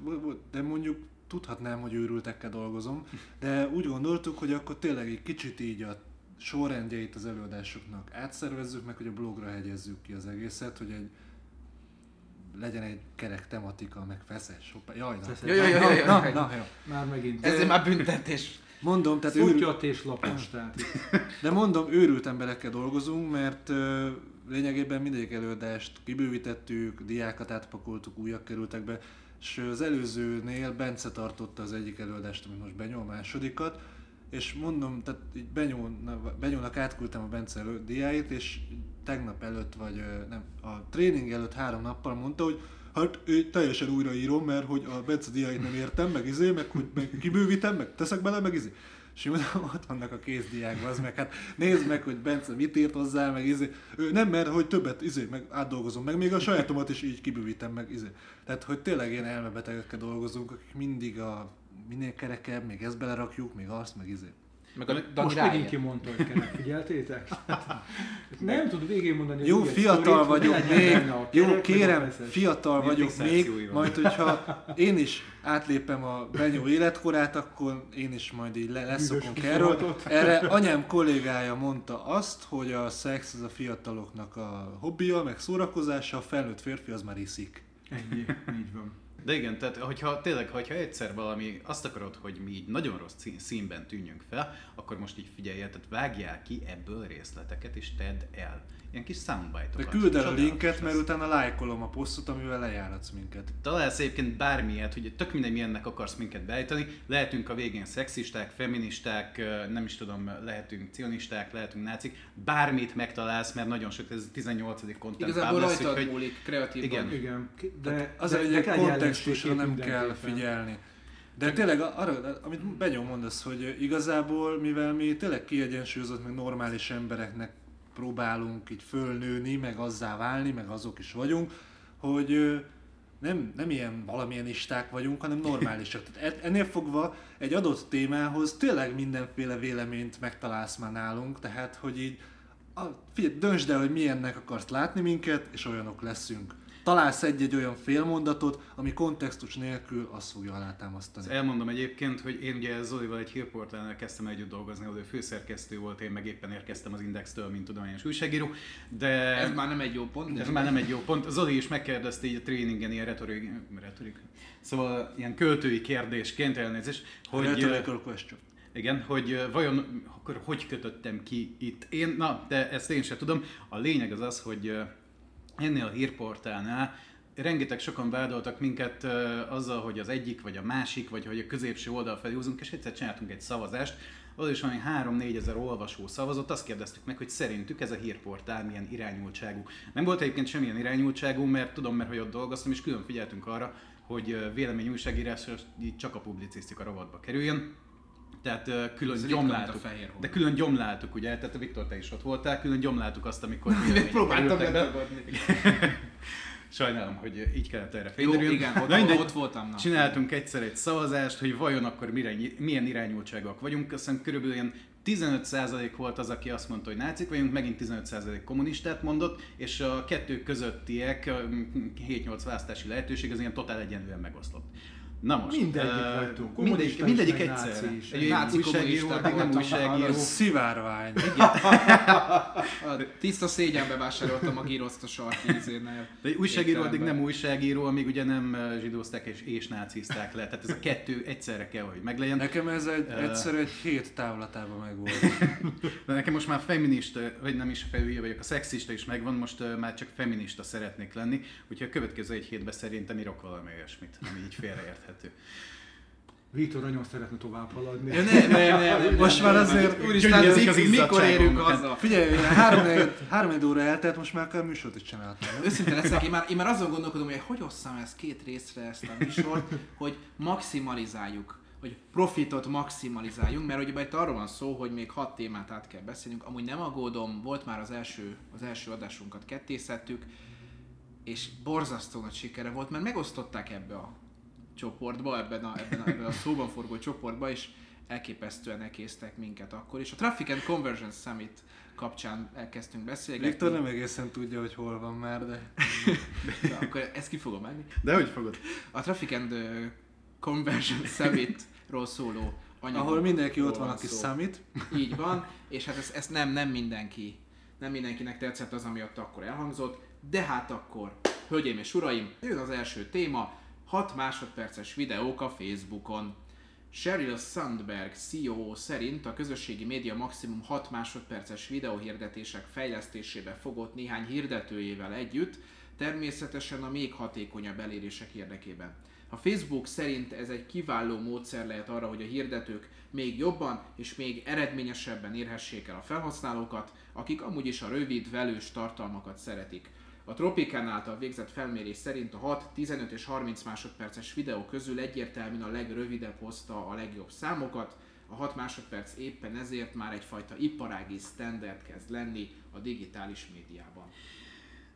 de mondjuk tudhatnám, hogy őrültekkel dolgozom, de úgy gondoltuk, hogy akkor tényleg egy kicsit így a sorrendjeit az előadásoknak átszervezzük, meg hogy a blogra hegyezzük ki az egészet, hogy egy legyen egy kerek tematika, meg feszes. Hoppá, jaj, na. Jaj, jaj, jaj, jaj, na, na, na, Már megint. Ezért már büntetés. Mondom, tehát őrült, Szutyat és lapos, tehát de mondom, őrült emberekkel dolgozunk, mert lényegében mindegyik előadást kibővítettük, diákat átpakoltuk, újak kerültek be, és az előzőnél Bence tartotta az egyik előadást, amit most Benyó a másodikat, és mondom, tehát így Benyónak, Benyónak átküldtem a Bence diáit, és tegnap előtt, vagy nem, a tréning előtt három nappal mondta, hogy hát én teljesen újraírom, mert hogy a Bence diáit nem értem, meg izé, meg hogy meg kibővítem, meg teszek bele, meg izé. És mondom, ott vannak a kézdiákban, az meg, hát nézd meg, hogy Bence mit írt hozzá, meg izé. Ő, nem, mert hogy többet izé, meg átdolgozom, meg még a sajátomat is így kibővítem, meg izé. Tehát, hogy tényleg ilyen elmebetegekkel dolgozunk, akik mindig a minél kerekebb, még ezt belerakjuk, még azt, meg izé. Meg a Dani most megint ráér. kimondta, hogy kerek, figyeltétek? Nem tud végén mondani Jó, fiatal sztorit, hogy vagyok még, jó, kérem, fiatal vagyok még, majd hogyha én is átlépem a Benyó életkorát, akkor én is majd így le, leszokunk erről. Erre anyám kollégája mondta azt, hogy a szex az a fiataloknak a hobbija, meg szórakozása, a felnőtt férfi az már iszik. Ennyi, így van. De igen, tehát hogyha tényleg, hogyha egyszer valami azt akarod, hogy mi így nagyon rossz szín- színben tűnjünk fel, akkor most így figyelj, tehát vágjál ki ebből részleteket és tedd el. Ilyen kis De soundbite-okat. küld el a linket, mert utána lájkolom a posztot, amivel lejáratsz minket. Találsz egyébként bármilyet, hogy tök mindegy milyennek akarsz minket beállítani, lehetünk a végén szexisták, feministák, nem is tudom, lehetünk cionisták, lehetünk nácik, bármit megtalálsz, mert nagyon sok, ez a 18. content Igazából lesz, rajtad úgyhogy- múlik kreatívban. Igen. Igen, De, de, az de, egy de kontextusra nem kell figyelni. De tényleg arra, amit Benyó mondasz, hogy igazából, mivel mi tényleg kiegyensúlyozott, meg normális embereknek próbálunk így fölnőni, meg azzá válni, meg azok is vagyunk, hogy nem, nem ilyen valamilyen isták vagyunk, hanem normálisak. Tehát e- ennél fogva egy adott témához tényleg mindenféle véleményt megtalálsz már nálunk, tehát hogy így a, figyelj, döntsd el, hogy milyennek akarsz látni minket, és olyanok leszünk. Találsz egy-egy olyan félmondatot, ami kontextus nélkül azt fogja alátámasztani. Ezt elmondom egyébként, hogy én ugye Zolival egy hírportálnál kezdtem együtt dolgozni, ahol ő főszerkesztő volt, én meg éppen érkeztem az Indextől, mint tudományos újságíró, de... Ez már nem egy jó pont. de- Ez már nem egy jó pont. Zoli is megkérdezte így a tréningen ilyen retorik, retorik, szóval ilyen költői kérdésként elnézést, hogy... Rhetorical question. Igen, hogy vajon akkor hogy kötöttem ki itt? Én, na, de ezt én sem tudom. A lényeg az az, hogy ennél a hírportálnál rengeteg sokan vádoltak minket ö, azzal, hogy az egyik, vagy a másik, vagy hogy a középső oldal felé húzunk, és egyszer csináltunk egy szavazást, az is valami 3-4 ezer olvasó szavazott, azt kérdeztük meg, hogy szerintük ez a hírportál milyen irányultságú. Nem volt egyébként semmilyen irányultságú, mert tudom, mert hogy ott dolgoztam, és külön figyeltünk arra, hogy ö, véleményújságírás így csak a publicisztika rovatba kerüljön. Tehát külön gyomláltuk. De külön gyomláltuk, ugye, tehát a Viktor, te is ott voltál, külön gyomláltuk azt, amikor Próbáltam. Sajnálom, hogy így kellett erre Jó, fényderülni. igen, ott, mindegy, ott voltam. Na. Csináltunk egyszer egy szavazást, hogy vajon akkor mire, milyen irányultságok vagyunk. Aztán körülbelül ilyen 15% volt az, aki azt mondta, hogy nácik vagyunk, megint 15% kommunistát mondott, és a kettő közöttiek ö, 7-8 választási lehetőség az ilyen totál egyenlően megoszlott. Na most. Mindegyik ö, vagytok, Mindegyik, mindegyik meg egyszer. náci is. Egy Náci újságíró, addig nem újságíró. Szivárvány. A tiszta szégyenbe vásároltam a gíroszt a sarki izénél. De egy újságíró addig nem újságíró, amíg ugye nem zsidózták és, és nácizták le. Tehát ez a kettő egyszerre kell, hogy meglegyen. Nekem ez egy, egyszer egy hét távlatában megvolt. De nekem most már feminista, vagy nem is felülje vagyok, a szexista is megvan, most uh, már csak feminista szeretnék lenni, úgyhogy a következő egy hétben szerintem írok valami olyasmit, ami így félreérthető. Viktor nagyon szeretne tovább haladni. Ja, ne, ne, ne, ne, Most már azért Úristen, az mik- mikor érünk haza? Figyelj, három, három óra eltelt, most már kell műsort is csinálni. nem? Őszintén leszek, én már, én már azon gondolkodom, hogy hogy osszam ezt két részre ezt a műsort, hogy maximalizáljuk, hogy profitot maximalizáljunk, mert ugye itt arról van szó, hogy még hat témát át kell beszélnünk. Amúgy nem aggódom, volt már az első, az első adásunkat kettészettük, és borzasztó nagy sikere volt, mert megosztották ebbe a csoportba, ebben a, ebben a, ebben a szóban forgó csoportba, és elképesztően elkésztek minket akkor. És a Traffic and Conversion Summit kapcsán elkezdtünk beszélgetni. Viktor nem egészen tudja, hogy hol van már, de... Na, akkor ezt ki fogom menni. De hogy fogod? A Traffic and Conversion Summit-ról szóló anyagokról Ahol mindenki ott van, aki szó. számít. Így van, és hát ezt, ezt nem, nem mindenki, nem mindenkinek tetszett az, ami ott akkor elhangzott, de hát akkor, hölgyeim és uraim, jön az első téma, 6 másodperces videók a Facebookon. Sheryl Sandberg CEO szerint a közösségi média maximum 6 másodperces videóhirdetések fejlesztésébe fogott néhány hirdetőjével együtt, természetesen a még hatékonyabb elérések érdekében. A Facebook szerint ez egy kiváló módszer lehet arra, hogy a hirdetők még jobban és még eredményesebben érhessék el a felhasználókat, akik amúgy is a rövid, velős tartalmakat szeretik. A Tropicán által végzett felmérés szerint a 6, 15 és 30 másodperces videó közül egyértelműen a legrövidebb hozta a legjobb számokat, a 6 másodperc éppen ezért már egyfajta iparági standard kezd lenni a digitális médiában.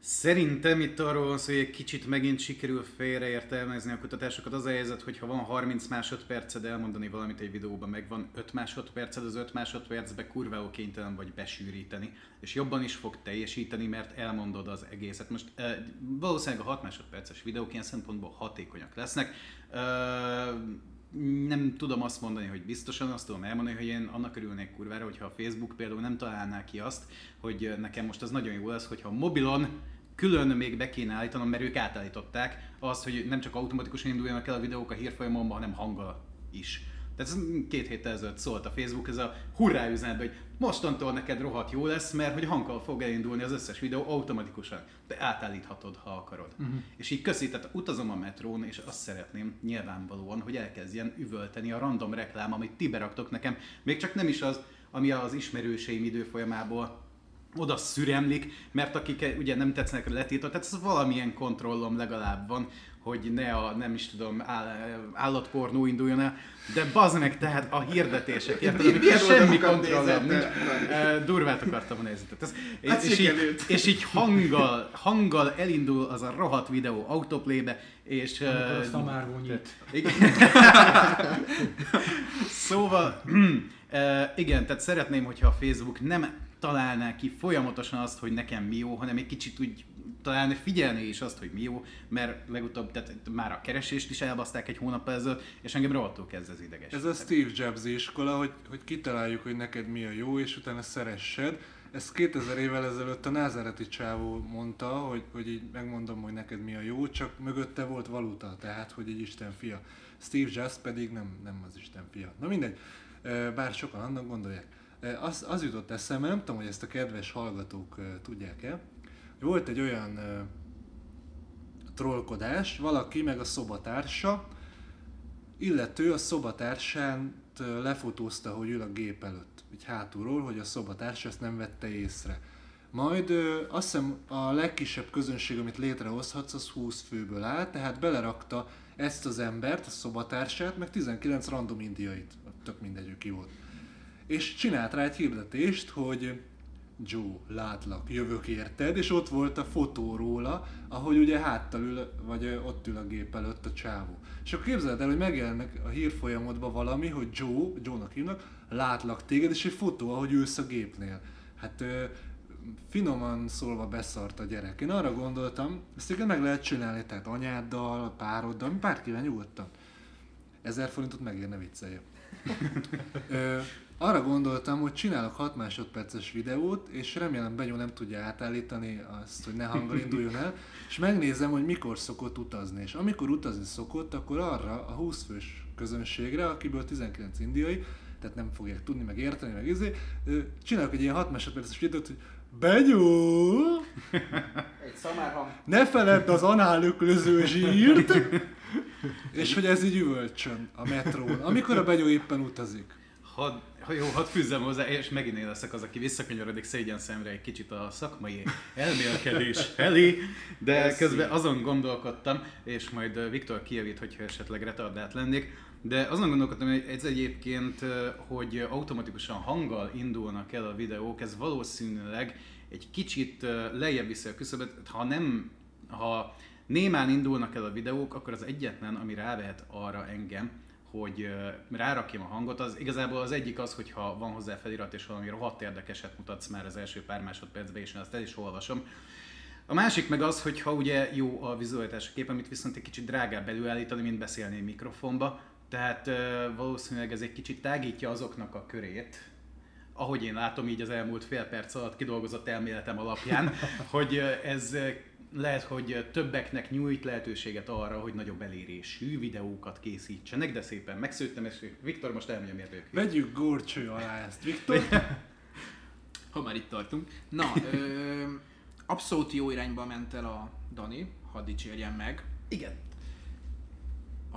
Szerintem itt arról van szó, hogy egy kicsit megint sikerül félreértelmezni a kutatásokat. Az a helyzet, hogy ha van 30 másodperced elmondani valamit egy videóban, meg van 5 másodperced, az 5 másodpercbe kurva kénytelen vagy besűríteni, és jobban is fog teljesíteni, mert elmondod az egészet. Most eh, valószínűleg a 6 másodperces videók ilyen szempontból hatékonyak lesznek. Nem tudom azt mondani, hogy biztosan, azt tudom elmondani, hogy én annak örülnék kurvára, hogyha a Facebook például nem találná ki azt, hogy nekem most az nagyon jó lesz, hogyha a mobilon külön még be kéne állítanom, mert ők átállították azt, hogy nem csak automatikusan induljanak el a videók a hírfolyamomban, hanem hanggal is. Ez két héttel ezelőtt szólt a Facebook, ez a hurrá üzenet, hogy mostantól neked rohadt jó lesz, mert hogy hanggal fog elindulni az összes videó automatikusan. De átállíthatod, ha akarod. Uh-huh. És így köszi, tehát utazom a metrón, és azt szeretném nyilvánvalóan, hogy elkezdjen üvölteni a random reklám, amit ti beraktok nekem. Még csak nem is az, ami az ismerőseim időfolyamából oda szüremlik, mert akik ugye nem tetszenek letiltott, tehát ez valamilyen kontrollom legalább van, hogy ne a, nem is tudom, állatpornó induljon el, de bazd meg, tehát a hirdetések, érted, amikor semmi kontrollom nincs. Durvát akartam a nézetet. Ez, hát és, így, és így hanggal, hanggal elindul az a rohadt videó autoplaybe, és... Amikor uh, már vonyít. Szóval, igen, tehát szeretném, hogyha a Facebook nem találná ki folyamatosan azt, hogy nekem mi jó, hanem egy kicsit úgy talán figyelni is azt, hogy mi jó, mert legutóbb tehát már a keresést is elbaszták egy hónap ezelőtt, és engem rohadtul kezd ez ideges. Ez a Steve Jobs iskola, hogy, hogy kitaláljuk, hogy neked mi a jó, és utána szeressed. Ezt 2000 évvel ezelőtt a názáreti csávó mondta, hogy, hogy így megmondom, hogy neked mi a jó, csak mögötte volt valuta, tehát hogy egy Isten fia. Steve Jobs pedig nem, nem az Isten fia. Na mindegy, bár sokan annak gondolják. Az, az jutott eszembe, nem tudom, hogy ezt a kedves hallgatók tudják-e, volt egy olyan trollkodás, valaki meg a szobatársa, illető a szobatársán lefotózta, hogy ül a gép előtt, így hátulról, hogy a szobatársa ezt nem vette észre. Majd ö, azt hiszem a legkisebb közönség, amit létrehozhatsz, az 20 főből áll, tehát belerakta ezt az embert, a szobatársát, meg 19 random indiait, tök mindegy, ki volt és csinált rá egy hirdetést, hogy Joe, látlak, jövök érted, és ott volt a fotó róla, ahogy ugye háttal ül, vagy ott ül a gép előtt a csávó. És akkor képzeld el, hogy megjelennek a hírfolyamodban valami, hogy Joe, Joe-nak hívnak, látlak téged, és egy fotó, ahogy ülsz a gépnél. Hát finoman szólva beszart a gyerek. Én arra gondoltam, ezt igen meg lehet csinálni, tehát anyáddal, pároddal, bárkivel nyugodtan. Ezer forintot megérne viccelje arra gondoltam, hogy csinálok 6 másodperces videót, és remélem Benyó nem tudja átállítani azt, hogy ne hanggal induljon el, és megnézem, hogy mikor szokott utazni. És amikor utazni szokott, akkor arra a 20 fős közönségre, akiből 19 indiai, tehát nem fogják tudni, meg érteni, meg izé, csinálok egy ilyen 6 másodperces videót, hogy Benyó! Egy szamárhang. Ne feledd az análöklöző zsírt! és hogy ez így üvölcsön a metrón, amikor a Benyó éppen utazik. Had, jó, hadd fűzzem hozzá, és megint én leszek az, aki visszakanyarodik szégyen szemre egy kicsit a szakmai elmélkedés felé, de Köszi. közben azon gondolkodtam, és majd Viktor kijavít, hogyha esetleg retardált lennék, de azon gondolkodtam, hogy ez egyébként, hogy automatikusan hanggal indulnak el a videók, ez valószínűleg egy kicsit lejjebb viszi a küszöbet, ha nem, ha némán indulnak el a videók, akkor az egyetlen, ami rávehet arra engem, hogy rárakjam a hangot, az igazából az egyik az, hogyha van hozzá felirat és valami rohadt érdekeset mutatsz már az első pár másodpercben, és én azt el is olvasom. A másik meg az, hogy ha ugye jó a vizualitás a kép, amit viszont egy kicsit drágább előállítani, mint beszélni mikrofonba, tehát valószínűleg ez egy kicsit tágítja azoknak a körét, ahogy én látom így az elmúlt fél perc alatt kidolgozott elméletem alapján, hogy ez lehet, hogy többeknek nyújt lehetőséget arra, hogy nagyobb elérésű videókat készítsenek, de szépen megszőttem, és Viktor most elmondja, miért vagyok Vegyük górcső alá ezt, Viktor. Ha már itt tartunk. Na, ö, abszolút jó irányba ment el a Dani, hadd dicsérjen meg. Igen.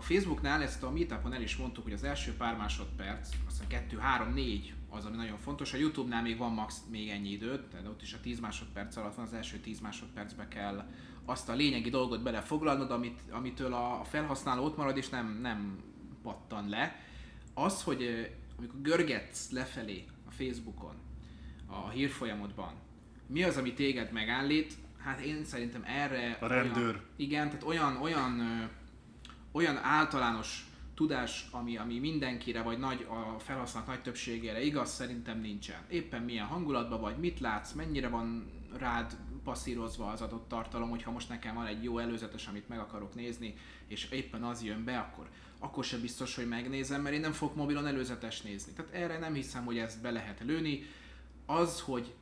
Facebooknál ezt a meetupon el is mondtuk, hogy az első pár másodperc, aztán 2, 3, 4 az, ami nagyon fontos. A Youtube-nál még van max még ennyi időt, tehát ott is a 10 másodperc alatt van, az első 10 másodpercbe kell azt a lényegi dolgot belefoglalnod, amit, amitől a felhasználó ott marad és nem, nem pattan le. Az, hogy amikor görgetsz lefelé a Facebookon, a hírfolyamodban, mi az, ami téged megállít, hát én szerintem erre... A rendőr. Olyan, igen, tehát olyan, olyan, olyan általános tudás, ami, ami mindenkire, vagy nagy, a felhasználók nagy többségére igaz, szerintem nincsen. Éppen milyen hangulatban vagy, mit látsz, mennyire van rád passzírozva az adott tartalom, hogyha most nekem van egy jó előzetes, amit meg akarok nézni, és éppen az jön be, akkor, akkor sem biztos, hogy megnézem, mert én nem fogok mobilon előzetes nézni. Tehát erre nem hiszem, hogy ezt be lehet lőni. Az, hogy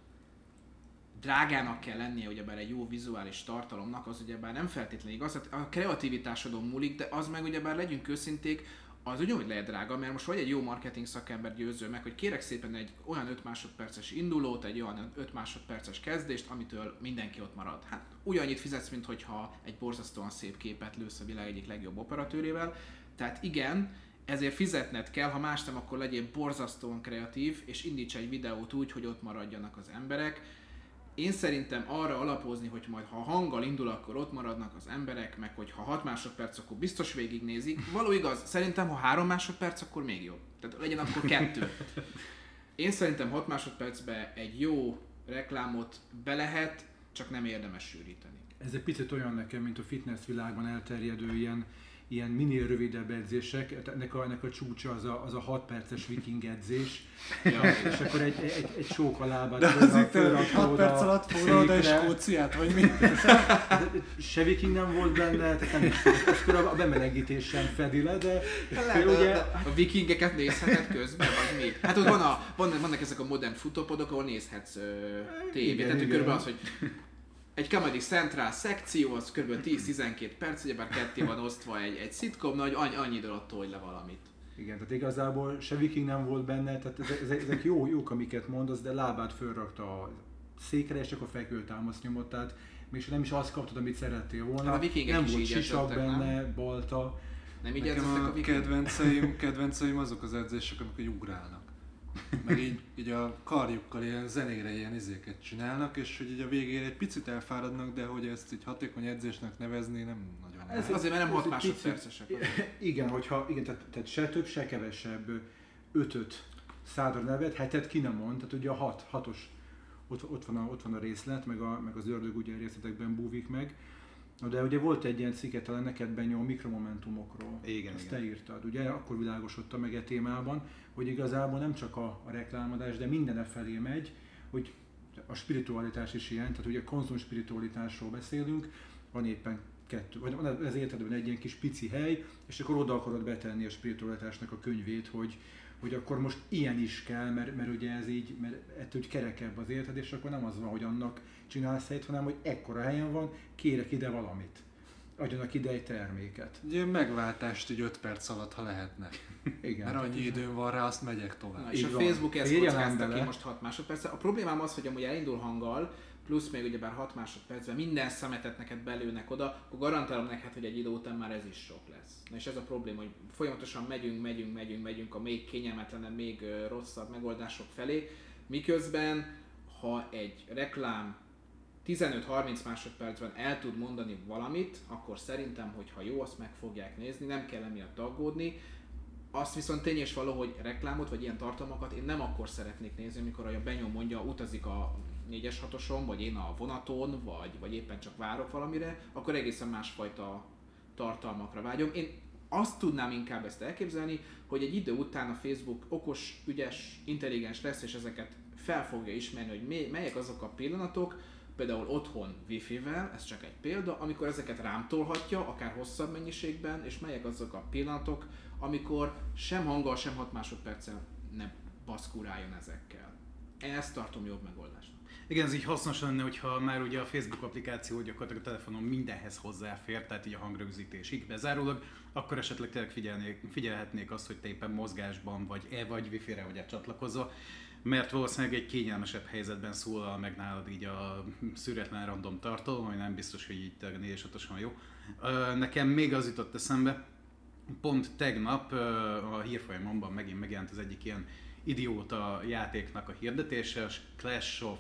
drágának kell lennie ugyebár egy jó vizuális tartalomnak, az ugyebár nem feltétlenül igaz, hát a kreativitásodon múlik, de az meg ugyebár legyünk őszinték, az ugyanúgy lehet drága, mert most vagy egy jó marketing szakember győző meg, hogy kérek szépen egy olyan 5 másodperces indulót, egy olyan 5 másodperces kezdést, amitől mindenki ott marad. Hát ugyannyit fizetsz, mint hogyha egy borzasztóan szép képet lősz a világ egyik legjobb operatőrével. Tehát igen, ezért fizetned kell, ha más nem, akkor legyél borzasztóan kreatív, és indíts egy videót úgy, hogy ott maradjanak az emberek. Én szerintem arra alapozni, hogy majd ha a hanggal indul, akkor ott maradnak az emberek, meg hogy ha 6 másodperc, akkor biztos végignézik. Való igaz, szerintem ha 3 másodperc, akkor még jobb. Tehát legyen akkor kettő. Én szerintem 6 másodpercbe egy jó reklámot be lehet, csak nem érdemes sűríteni. Ez egy picit olyan nekem, mint a fitness világban elterjedő ilyen, ilyen minél rövidebb edzések. Ennek a, ennek a csúcsa az a, az a 6 perces viking edzés. Ja, és akkor egy, egy, egy csók a lábát. De az itt fölrakod 6 perc a alatt forrad egy székre. skóciát, vagy mi? Se viking nem volt benne, tehát nem is akkor a bemelegítés sem fedi le, de ugye ugye... A vikingeket nézheted közben, vagy mi? Hát ott van a, van, vannak ezek a modern futópodok, ahol nézhetsz ö, tévét. Igen, Tehát igen. körülbelül az, hogy egy Comedy Central szekció, az kb. 10-12 perc, ugyebár ketté van osztva egy, egy szitkom, nagy annyi, annyi alatt tolj le valamit. Igen, tehát igazából se viking nem volt benne, tehát ezek, ezek, jó, jók, amiket mondasz, de lábát fölrakta a székre, és akkor fekvőtámaszt nyomott, tehát még nem is azt kaptad, amit szerettél volna. Hát a vikingek nem is volt sisak edződtek, nem? benne, balta. Nem így Nekem a a vikingek? kedvenceim, kedvenceim azok az edzések, amikor ugrálnak. Meg így, így a karjukkal ilyen zenére ilyen izéket csinálnak, és hogy így a végére egy picit elfáradnak, de hogy ezt így hatékony edzésnek nevezni nem nagyon Ez lehet. Azért, mert nem Ez 6 egy picit- másodpercesek. Igen, hogyha, igen, tehát, tehát se több, se kevesebb ötöt szádra nevet, hetet ki nem mond, tehát ugye a hat, hatos, ott, ott, van a, ott van a részlet, meg, a, meg az ördög ugye részletekben búvik meg. De ugye volt egy ilyen cikket talán neked Benyó, a mikromomentumokról. Igen, Ezt igen. te írtad, ugye? Akkor világosodta meg e témában, hogy igazából nem csak a, a reklámadás, de minden felé megy, hogy a spiritualitás is ilyen, tehát ugye konzum spiritualitásról beszélünk, van éppen kettő, vagy van az értedben egy ilyen kis pici hely, és akkor oda akarod betenni a spiritualitásnak a könyvét, hogy, hogy akkor most ilyen is kell, mert, mert ugye ez így, mert ettől hogy kerekebb az érted, és akkor nem az van, hogy annak csinálsz helyet, hanem hogy ekkora helyen van, kérek ide valamit. Adjanak ide egy terméket. Egy ilyen megváltást így 5 perc alatt, ha lehetne. Igen. Mert annyi időm van rá, azt megyek tovább. Na, és Így a van. Facebook ezt kockázta ki most 6 másodperc. A problémám az, hogy amúgy elindul hanggal, plusz még ugyebár 6 másodpercben minden szemetet neked belőnek oda, akkor garantálom neked, hogy egy idő után már ez is sok lesz. Na és ez a probléma, hogy folyamatosan megyünk, megyünk, megyünk, megyünk a még kényelmetlenebb, még rosszabb megoldások felé, miközben ha egy reklám 15-30 másodpercben el tud mondani valamit, akkor szerintem, hogy ha jó, azt meg fogják nézni, nem kell emiatt aggódni. Azt viszont tény és való, hogy reklámot vagy ilyen tartalmakat én nem akkor szeretnék nézni, amikor a Benyó mondja, utazik a 4-es 6 vagy én a vonaton, vagy, vagy éppen csak várok valamire, akkor egészen másfajta tartalmakra vágyom. Én azt tudnám inkább ezt elképzelni, hogy egy idő után a Facebook okos, ügyes, intelligens lesz, és ezeket fel fogja ismerni, hogy melyek azok a pillanatok, például otthon wifi-vel, ez csak egy példa, amikor ezeket rám tolhatja, akár hosszabb mennyiségben, és melyek azok a pillanatok, amikor sem hanggal, sem 6 másodperccel ne baszkuráljon ezekkel. ezt tartom jobb megoldásnak. Igen, ez így hasznos lenne, hogyha már ugye a Facebook applikáció gyakorlatilag a telefonon mindenhez hozzáfér, tehát így a hangrögzítésig bezárólag, akkor esetleg tényleg figyelnék, figyelhetnék azt, hogy te éppen mozgásban vagy e vagy wifi-re vagy csatlakozva, mert valószínűleg egy kényelmesebb helyzetben szólal meg nálad így a szüretlen random tartalom, ami nem biztos, hogy így 4 és jó. Nekem még az jutott eszembe, pont tegnap a hírfolyamomban megint megjelent az egyik ilyen idióta játéknak a hirdetése, a Clash of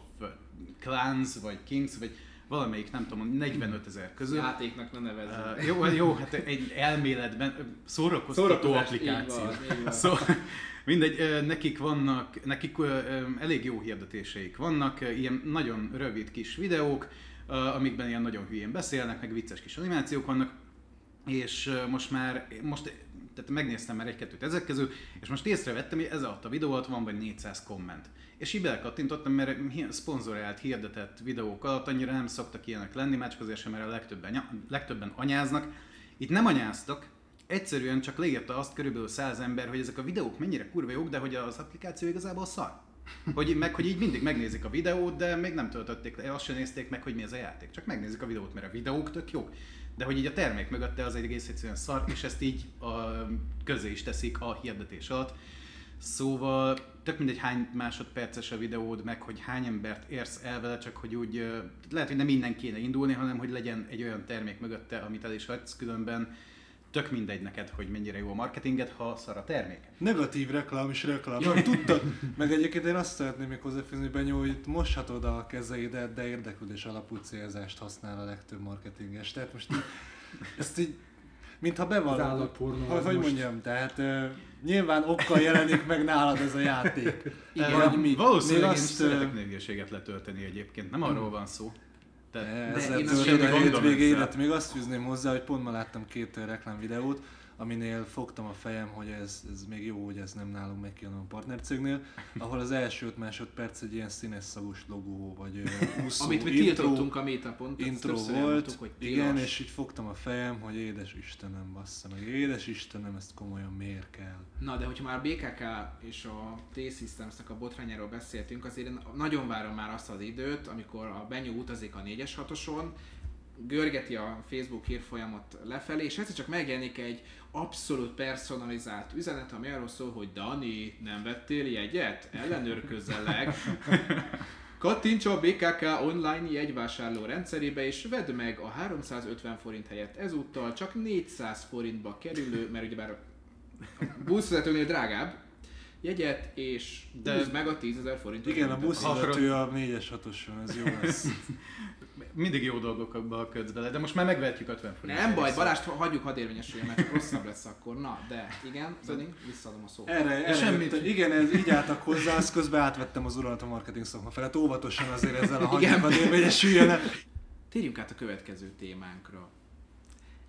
Clans, vagy Kings, vagy valamelyik, nem tudom, 45 ezer közül. Játéknak ne nevezzük. Uh, jó, jó, hát egy elméletben szórakoztató applikáció. Így van, így van. Szóval, mindegy, nekik vannak, nekik elég jó hirdetéseik vannak, ilyen nagyon rövid kis videók, amikben ilyen nagyon hülyén beszélnek, meg vicces kis animációk vannak, és most már, most tehát megnéztem már egy-kettőt ezek közül, és most észrevettem, hogy ez alatt a videó alatt van vagy 400 komment. És így belekattintottam, mert szponzorált, hirdetett videók alatt annyira nem szoktak ilyenek lenni, már csak azért sem, mert a legtöbben, legtöbben anyáznak. Itt nem anyáztak, egyszerűen csak leírta azt körülbelül száz ember, hogy ezek a videók mennyire kurva jók, de hogy az applikáció igazából szar. Hogy, meg, hogy így mindig megnézik a videót, de még nem töltötték le, azt sem nézték meg, hogy mi ez a játék. Csak megnézik a videót, mert a videók tök jók de hogy így a termék mögötte az egész egyszerűen szar, és ezt így a, közé is teszik a hirdetés alatt. Szóval tök mindegy hány másodperces a videód, meg hogy hány embert érsz el vele, csak hogy úgy lehet, hogy nem minden kéne indulni, hanem hogy legyen egy olyan termék mögötte, amit el is hagysz, különben tök mindegy neked, hogy mennyire jó a marketinget, ha szar a termék. Negatív reklám is reklám. Ja, tudtad? Meg egyébként én azt szeretném még hozzáfűzni, Benyó, hogy itt moshatod a kezeidet, de érdeklődés alapú célzást használ a legtöbb marketinges. Tehát most így, ezt így, mintha bevallod. Hogy, hogy mondjam, tehát uh, nyilván okkal jelenik meg nálad ez a játék. Igen, mi, valószínűleg én azt, szeretek letölteni egyébként, nem arról van szó. De, de ezzel én a hétvégéért még azt fűzném hozzá, hogy pont ma láttam két reklámvideót, aminél fogtam a fejem, hogy ez, ez még jó, hogy ez nem nálunk meg hanem a partnercégnél, ahol az első 5 másodperc egy ilyen színes szagos logó, vagy úszó Amit mi tiltottunk a métapont, intro volt, hogy igen, és így fogtam a fejem, hogy édes Istenem, bassza meg, édes Istenem, ezt komolyan miért kell. Na, de hogyha már a BKK és a T-Systems a botrányáról beszéltünk, azért én nagyon várom már azt az időt, amikor a Benyó utazik a 4-es 6-oson, görgeti a Facebook hírfolyamot lefelé, és egyszer csak megjelenik egy abszolút personalizált üzenet, ami arról szól, hogy Dani, nem vettél jegyet? Ellenőrközelek. Kattints a BKK online jegyvásárló rendszerébe, és vedd meg a 350 forint helyett ezúttal csak 400 forintba kerülő, mert ugyebár a buszvezetőnél drágább, jegyet, és de meg a 10.000 forintot. Igen, a buszvezető a 4-es 6 ez jó lesz. mindig jó dolgokba kötsz bele, de most már megvehetjük 50 forint. Nem baj, Balást hagyjuk hadd érvényesüljön, mert csak rosszabb lesz akkor. Na, de igen, Zani, visszaadom a szót. Erre, erre Semmit. igen, ez így álltak hozzá, azt közben átvettem az uralat a marketing szakma felett, óvatosan azért ezzel a hagyjuk hadd érvényesüljön. Térjünk át a következő témánkra.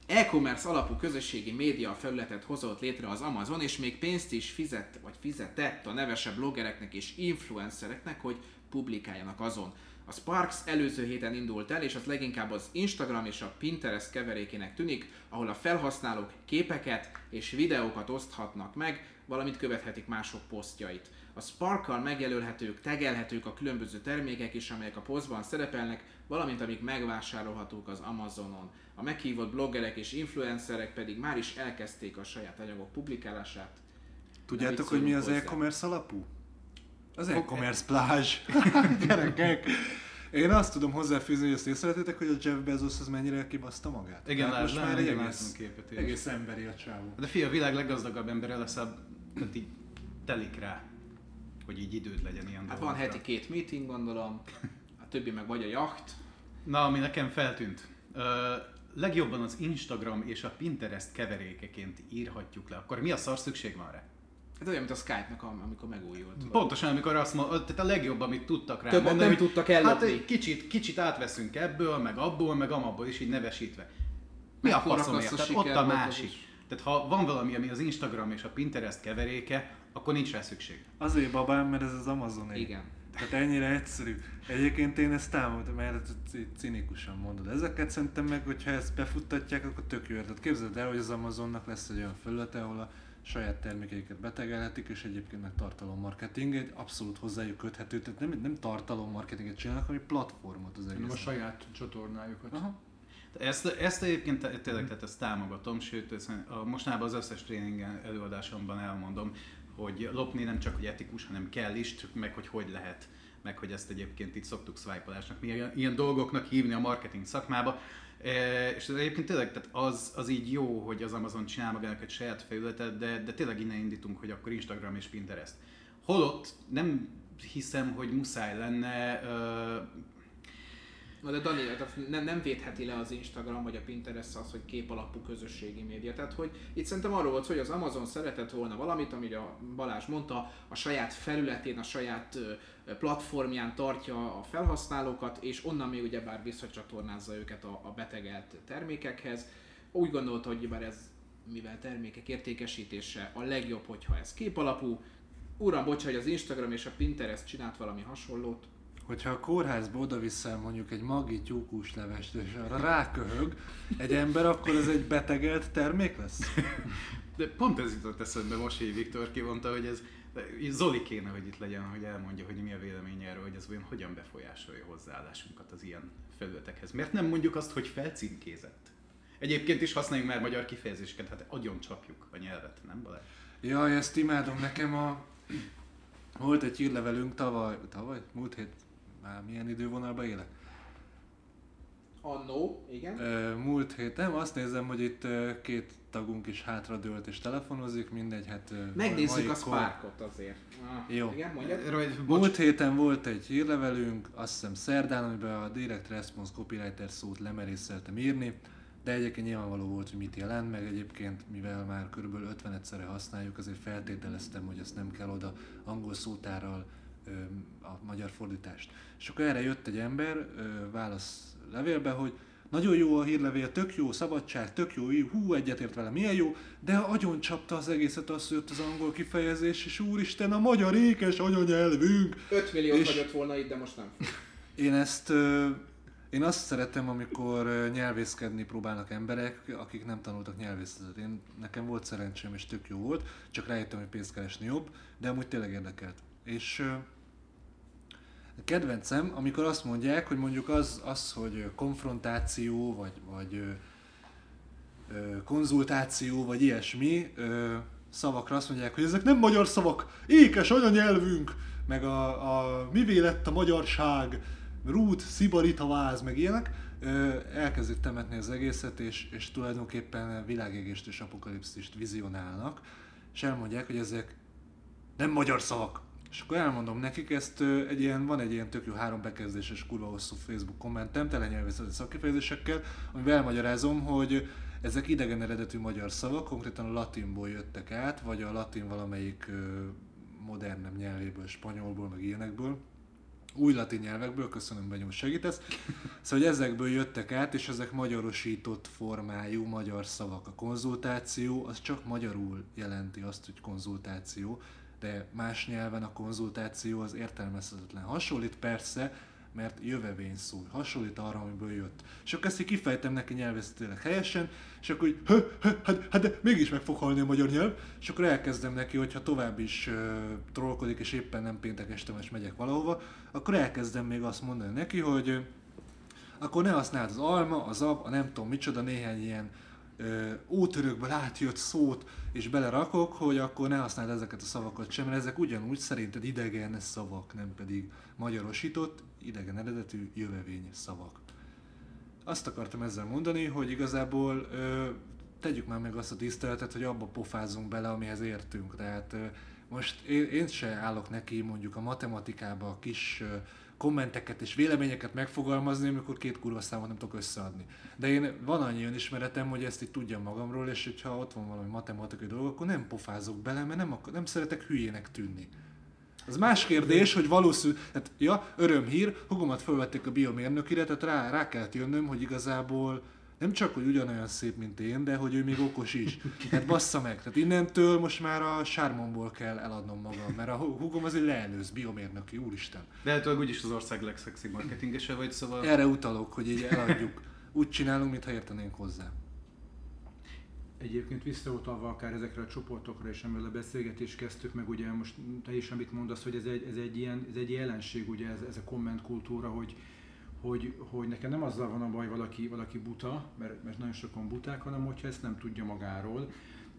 E-commerce alapú közösségi média felületet hozott létre az Amazon, és még pénzt is fizet, vagy fizetett a nevesebb bloggereknek és influencereknek, hogy publikáljanak azon. A Sparks előző héten indult el, és az leginkább az Instagram és a Pinterest keverékének tűnik, ahol a felhasználók képeket és videókat oszthatnak meg, valamint követhetik mások posztjait. A Sparkkal megjelölhetők, tegelhetők a különböző termékek is, amelyek a posztban szerepelnek, valamint amik megvásárolhatók az Amazonon. A meghívott bloggerek és influencerek pedig már is elkezdték a saját anyagok publikálását. Tudjátok, hogy mi az e-commerce alapú? Az e-commerce plázs. Gyerekek. Én azt tudom hozzáfűzni, hogy azt észrevettétek, hogy a Jeff Bezos az mennyire kibaszta magát? Igen, hát most már egy egész, képet is. egész emberi a csávó. De fia, a világ leggazdagabb embere lesz, tehát így telik rá, hogy így időd legyen ilyen Hát van heti két meeting, gondolom, a többi meg vagy a jacht. Na, ami nekem feltűnt. Uh, legjobban az Instagram és a Pinterest keverékeként írhatjuk le. Akkor mi a szar szükség van rá? Hát olyan, mint a Skype-nak, amikor megújult. Pontosan, amikor azt mondod, tehát a legjobb, amit tudtak rá Többet mondani, nem tudtak ellopni. Hát egy kicsit, kicsit átveszünk ebből, meg abból, meg amabból is így nevesítve. Mi a faszomért? Tehát ott a másik. Tehát ha van valami, ami az Instagram és a Pinterest keveréke, akkor nincs rá szükség. Azért babám, mert ez az Amazon. Igen. Tehát ennyire egyszerű. Egyébként én ezt támogatom, mert cinikusan mondod. Ezeket szerintem meg, hogyha ezt befuttatják, akkor tök jó. Tehát képzeld el, hogy az Amazonnak lesz egy olyan felülete, ahol a saját termékeiket betegelhetik, és egyébként meg tartalommarketing, egy abszolút hozzájuk köthető, tehát nem, nem tartalommarketinget csinálnak, hanem platformot az egész. A saját csatornájukat. Aha. Ezt, ezt egyébként tényleg tehát ezt támogatom, sőt ezt, a, mostanában az összes tréningen előadásomban elmondom, hogy lopni nem csak hogy etikus, hanem kell is, csak meg hogy hogy lehet, meg hogy ezt egyébként itt szoktuk swipe mi ilyen, ilyen dolgoknak hívni a marketing szakmába. És ez egyébként tényleg tehát az, az így jó, hogy az Amazon csinál magának egy saját felületet, de, de tényleg innen indítunk, hogy akkor Instagram és Pinterest. Holott nem hiszem, hogy muszáj lenne Na de Dani, nem, nem védheti le az Instagram vagy a Pinterest az, hogy kép alapú közösségi média. Tehát, hogy itt szerintem arról volt, hogy az Amazon szeretett volna valamit, amit a Balázs mondta, a saját felületén, a saját platformján tartja a felhasználókat, és onnan még ugyebár visszacsatornázza őket a, a betegelt termékekhez. Úgy gondolta, hogy bár ez mivel termékek értékesítése a legjobb, hogyha ez kép alapú. Uram, bocs, hogy az Instagram és a Pinterest csinált valami hasonlót, hogyha a kórházba oda vissza mondjuk egy magi tyúkús levest, és arra ráköhög egy ember, akkor ez egy betegelt termék lesz? De pont ez jutott eszembe most, hogy Viktor kimondta, hogy ez Zoli kéne, hogy itt legyen, hogy elmondja, hogy mi a véleménye erről, hogy ez olyan hogyan befolyásolja hozzáállásunkat az ilyen felületekhez. Miért nem mondjuk azt, hogy felcímkézett? Egyébként is használjunk már magyar kifejezéseket, hát agyon csapjuk a nyelvet, nem Balázs? Jaj, ezt imádom. Nekem a... Volt egy hírlevelünk tavaly, tavaly, múlt hét, már milyen idővonalban élek? Annó, igen. múlt héten azt nézem, hogy itt két tagunk is hátradőlt és telefonozik, mindegy, hát... Megnézzük a Sparkot azért. Ah, Jó. Igen, Múlt héten volt egy hírlevelünk, azt hiszem szerdán, amiben a Direct Response Copywriter szót lemerészeltem írni, de egyébként nyilvánvaló volt, hogy mit jelent, meg egyébként, mivel már kb. 50 egyszerre használjuk, azért feltételeztem, hogy ezt nem kell oda angol szótárral a magyar fordítást. És akkor erre jött egy ember válasz levélbe, hogy nagyon jó a hírlevél, tök jó, szabadság, tök jó, hú, egyetért vele, milyen jó, de agyon csapta az egészet, az jött az angol kifejezés, és úristen, a magyar ékes anyanyelvünk. 5 millió és hagyott volna itt, de most nem. Én ezt, én azt szeretem, amikor nyelvészkedni próbálnak emberek, akik nem tanultak nyelvészetet. Én, nekem volt szerencsém, és tök jó volt, csak rájöttem, hogy pénzt keresni jobb, de amúgy tényleg érdekelt. És kedvencem, amikor azt mondják, hogy mondjuk az, az hogy konfrontáció, vagy, vagy konzultáció, vagy ilyesmi szavakra azt mondják, hogy ezek nem magyar szavak, ékes anyanyelvünk, meg a, a mivé lett a magyarság, rút, szibarita váz, meg ilyenek, elkezdik temetni az egészet, és, és tulajdonképpen világégést és apokalipszist vizionálnak, és elmondják, hogy ezek nem magyar szavak, és akkor elmondom nekik, ezt egy ilyen, van egy ilyen tök jó három bekezdéses kurva hosszú Facebook kommentem, tele nyelvészeti szakifejezésekkel, amivel elmagyarázom, hogy ezek idegen eredetű magyar szavak, konkrétan a latinból jöttek át, vagy a latin valamelyik modernebb nyelvéből, spanyolból, meg ilyenekből új latin nyelvekből, köszönöm Benyó, segítesz. Szóval, hogy ezekből jöttek át, és ezek magyarosított formájú magyar szavak. A konzultáció az csak magyarul jelenti azt, hogy konzultáció, de más nyelven a konzultáció az értelmezhetetlen. Hasonlít persze, mert jövevény szó, hasonlít arra, amiből jött. És akkor ezt így kifejtem neki nyelvészetileg helyesen, és akkor így, hö, hö, hát, hát de mégis meg fog halni a magyar nyelv, és akkor elkezdem neki, hogyha tovább is uh, trollkodik, és éppen nem péntek este, és megyek valahova, akkor elkezdem még azt mondani neki, hogy uh, akkor ne használd az alma, az ab, a nem tudom micsoda, néhány ilyen ótörökből átjött szót, és belerakok, hogy akkor ne használd ezeket a szavakat sem, mert ezek ugyanúgy szerinted idegen szavak, nem pedig magyarosított, idegen eredetű jövevény szavak. Azt akartam ezzel mondani, hogy igazából ö, tegyük már meg azt a tiszteletet, hogy abba pofázunk bele, amihez értünk. Tehát ö, most én, én se állok neki mondjuk a matematikába a kis ö, kommenteket és véleményeket megfogalmazni, amikor két kurva számot nem tudok összeadni. De én van annyi önismeretem, hogy ezt itt tudjam magamról, és hogyha ott van valami matematikai dolog, akkor nem pofázok bele, mert nem, akar, nem szeretek hülyének tűnni. Az más kérdés, hogy valószínű, hát ja, örömhír, hugomat felvették a biomérnökire, tehát rá, rá kellett jönnöm, hogy igazából nem csak, hogy ugyanolyan szép, mint én, de hogy ő még okos is. Hát bassza meg. Tehát innentől most már a sármomból kell eladnom magam, mert a húgom az egy leelőz, biomérnöki, úristen. De hát úgyis az ország legszexi marketingese vagy, szóval... Erre utalok, hogy így eladjuk. Úgy csinálunk, mintha értenénk hozzá. Egyébként visszautalva akár ezekre a csoportokra is, amivel a beszélgetést kezdtük, meg ugye most te is, amit mondasz, hogy ez egy, ez egy, ilyen, ez egy jelenség, ugye ez, ez a kommentkultúra, hogy, hogy, hogy nekem nem azzal van a baj, valaki, valaki buta, mert, mert nagyon sokan buták, hanem hogyha ezt nem tudja magáról,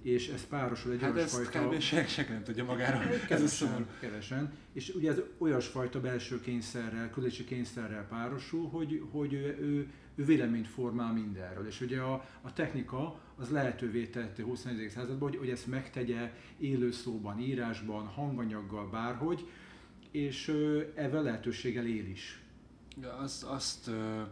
és ez párosul egy Hát ezt olyasfajta... kb. senki nem tudja magáról. Ez a Kevesen, szomorú. kevesen. És ugye ez olyasfajta belső kényszerrel, küldési kényszerrel párosul, hogy, hogy ő, ő, ő véleményt formál mindenről. És ugye a, a technika az lehetővé tette a 21. században, hogy, hogy ezt megtegye élő szóban, írásban, hanganyaggal, bárhogy, és ezzel lehetőséggel él is. Ja, azt, azt ö,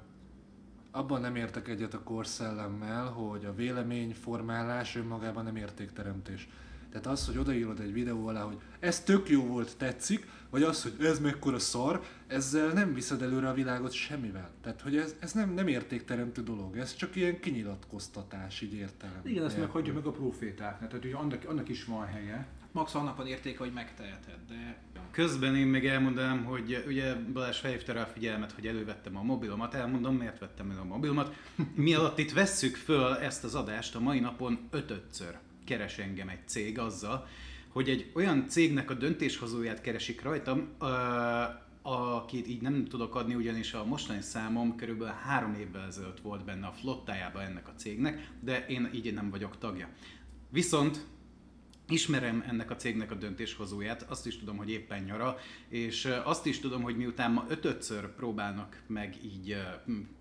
abban nem értek egyet a korszellemmel, hogy a véleményformálás önmagában nem értékteremtés. Tehát az, hogy odaírod egy videó alá, hogy ez tök jó volt, tetszik, vagy az, hogy ez mekkora szar, ezzel nem viszed előre a világot semmivel. Tehát, hogy ez, ez nem, nem értékteremtő dolog, ez csak ilyen kinyilatkoztatás, így értelem. Igen, ezt nélkül. meghagyjuk meg a profétáknak, tehát ugye annak, annak is van helye. Max annak van értéke, hogy megteheted, de Közben én még elmondanám, hogy ugye Balázs felhívta rá a figyelmet, hogy elővettem a mobilomat, elmondom miért vettem el a mobilomat. Mi alatt itt vesszük föl ezt az adást, a mai napon ötödször keres engem egy cég azzal, hogy egy olyan cégnek a döntéshozóját keresik rajtam, ö, akit így nem tudok adni, ugyanis a mostani számom körülbelül három évvel ezelőtt volt benne a flottájában ennek a cégnek, de én így nem vagyok tagja. Viszont Ismerem ennek a cégnek a döntéshozóját, azt is tudom, hogy éppen nyara, és azt is tudom, hogy miután ma ötödször próbálnak meg így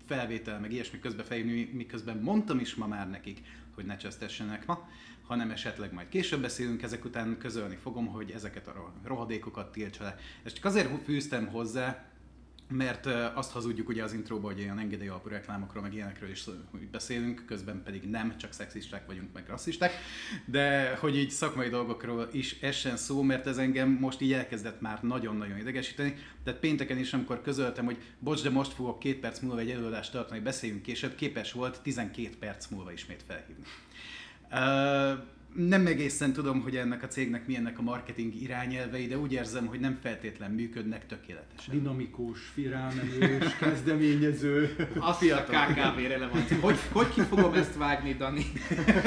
felvétel, meg ilyesmi közbe felhívni, miközben mondtam is ma már nekik, hogy ne csesztessenek ma, hanem esetleg majd később beszélünk, ezek után közölni fogom, hogy ezeket a ro- rohadékokat tiltsa le. Ezt csak azért fűztem hozzá, mert azt hazudjuk ugye az intróban, hogy ilyen engedély alapú reklámokról, meg ilyenekről is beszélünk, közben pedig nem, csak szexisták vagyunk, meg rasszisták, de hogy így szakmai dolgokról is essen szó, mert ez engem most így elkezdett már nagyon-nagyon idegesíteni. Tehát pénteken is, amikor közöltem, hogy bocs, de most fogok két perc múlva egy előadást tartani, beszéljünk később, képes volt 12 perc múlva ismét felhívni. Uh, nem egészen tudom, hogy ennek a cégnek milyennek a marketing irányelvei, de úgy érzem, hogy nem feltétlen működnek tökéletesen. Dinamikus, firálmenős, kezdeményező. a KKV relevancia. Hogy, hogy ki fogom ezt vágni, Dani?